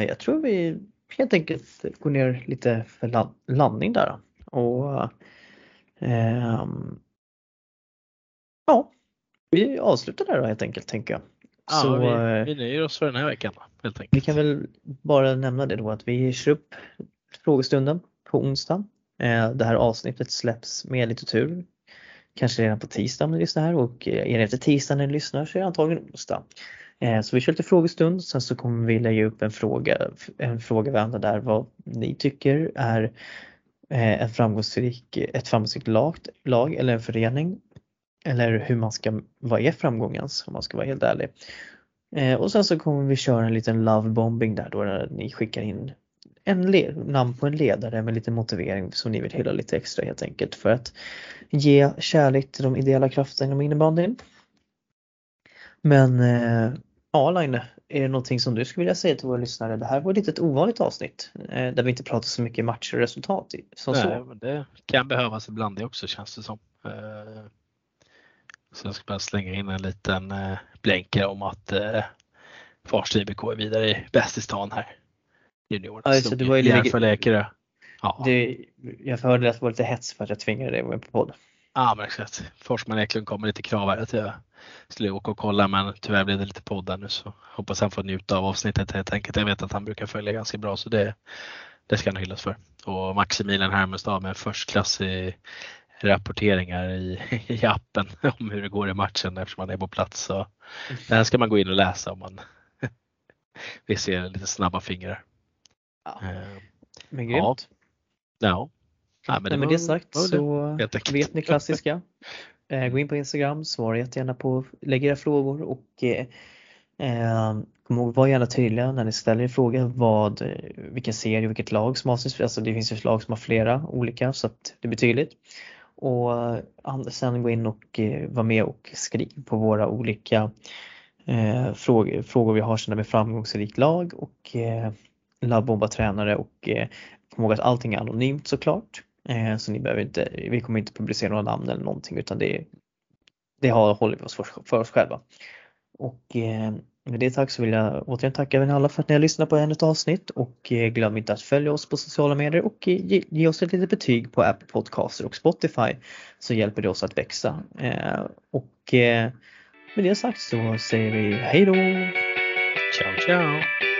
Speaker 1: Jag tror vi helt enkelt går ner lite för la- landning där. Och ehm, ja, vi avslutar där då helt enkelt tänker jag.
Speaker 2: Ja,
Speaker 1: Så
Speaker 2: vi,
Speaker 1: eh,
Speaker 2: vi nöjer oss för den här veckan helt
Speaker 1: vi
Speaker 2: enkelt.
Speaker 1: kan väl bara nämna det då att vi kör upp frågestunden på onsdag. Eh, Det här avsnittet släpps med lite tur. Kanske redan på tisdag om ni lyssnar här och eh, är det efter tisdag när ni lyssnar så är det antagligen onsdag. Eh, så vi kör lite frågestund, sen så kommer vi lägga upp en fråga, en fråga varandra där vad ni tycker är eh, en framgångsrik, ett framgångsrikt lag, lag eller en förening. Eller hur man ska, vad är framgångens om man ska vara helt ärlig. Eh, och sen så kommer vi köra en liten love bombing där då där ni skickar in en namn på en ledare med lite motivering som ni vill hylla lite extra helt enkelt för att ge kärlek till de ideella krafterna inom innebandyn. Men eh, ja Line, är det någonting som du skulle vilja säga till våra lyssnare? Det här var ett litet ovanligt avsnitt eh, där vi inte pratar så mycket matcher och resultat som
Speaker 2: Nej,
Speaker 1: så.
Speaker 2: men det kan behövas ibland det också känns det som. Eh, Så jag ska bara slänga in en liten eh, blänkare om att Farsta IBK är vidare i bäst i stan här. Junior.
Speaker 1: Ja, just det, var ju.
Speaker 2: Ja,
Speaker 1: Det, jag hörde att det var lite hets för att jag tvingade dig att vara med på podd.
Speaker 2: Ja men exakt. Forsman Eklund kommer lite krav här att jag skulle åka och kolla men tyvärr blev det lite podd där nu så hoppas han får njuta av avsnittet helt enkelt. Jag vet att han brukar följa ganska bra så det, det ska han hyllas för. Och Maximilian Hermestad med förstklassig rapporteringar i, i appen om hur det går i matchen eftersom man är på plats. Så det här ska man gå in och läsa om man vill se lite snabba fingrar.
Speaker 1: Ja.
Speaker 2: Eh,
Speaker 1: Men grymt.
Speaker 2: Ja. Ja,
Speaker 1: men
Speaker 2: det
Speaker 1: med
Speaker 2: var-
Speaker 1: det sagt
Speaker 2: var det,
Speaker 1: så
Speaker 2: enkelt.
Speaker 1: vet ni klassiska. Eh, Gå in på Instagram, svara jättegärna på, lägg era frågor och eh, Eh, kom ihåg, var gärna tydliga när ni ställer er fråga vad, eh, vilken serie, vilket lag som avses. Alltså det finns ju lag som har flera olika så att det blir tydligt. Och sen gå in och vara med och skriva på våra olika eh, frågor, frågor vi har sedan med framgångsrikt lag och eh, labbomba tränare och eh, kom ihåg att allting är anonymt såklart. Eh, så ni behöver inte, vi kommer inte publicera några namn eller någonting utan det, det har, håller vi oss för, för oss själva. Och eh, med det tack så vill jag återigen tacka er alla för att ni har lyssnat på ännu ett avsnitt och eh, glöm inte att följa oss på sociala medier och eh, ge, ge oss ett litet betyg på Apple Podcaster och Spotify så hjälper det oss att växa. Eh, och eh, med det sagt så säger vi hej då!
Speaker 2: Ciao ciao!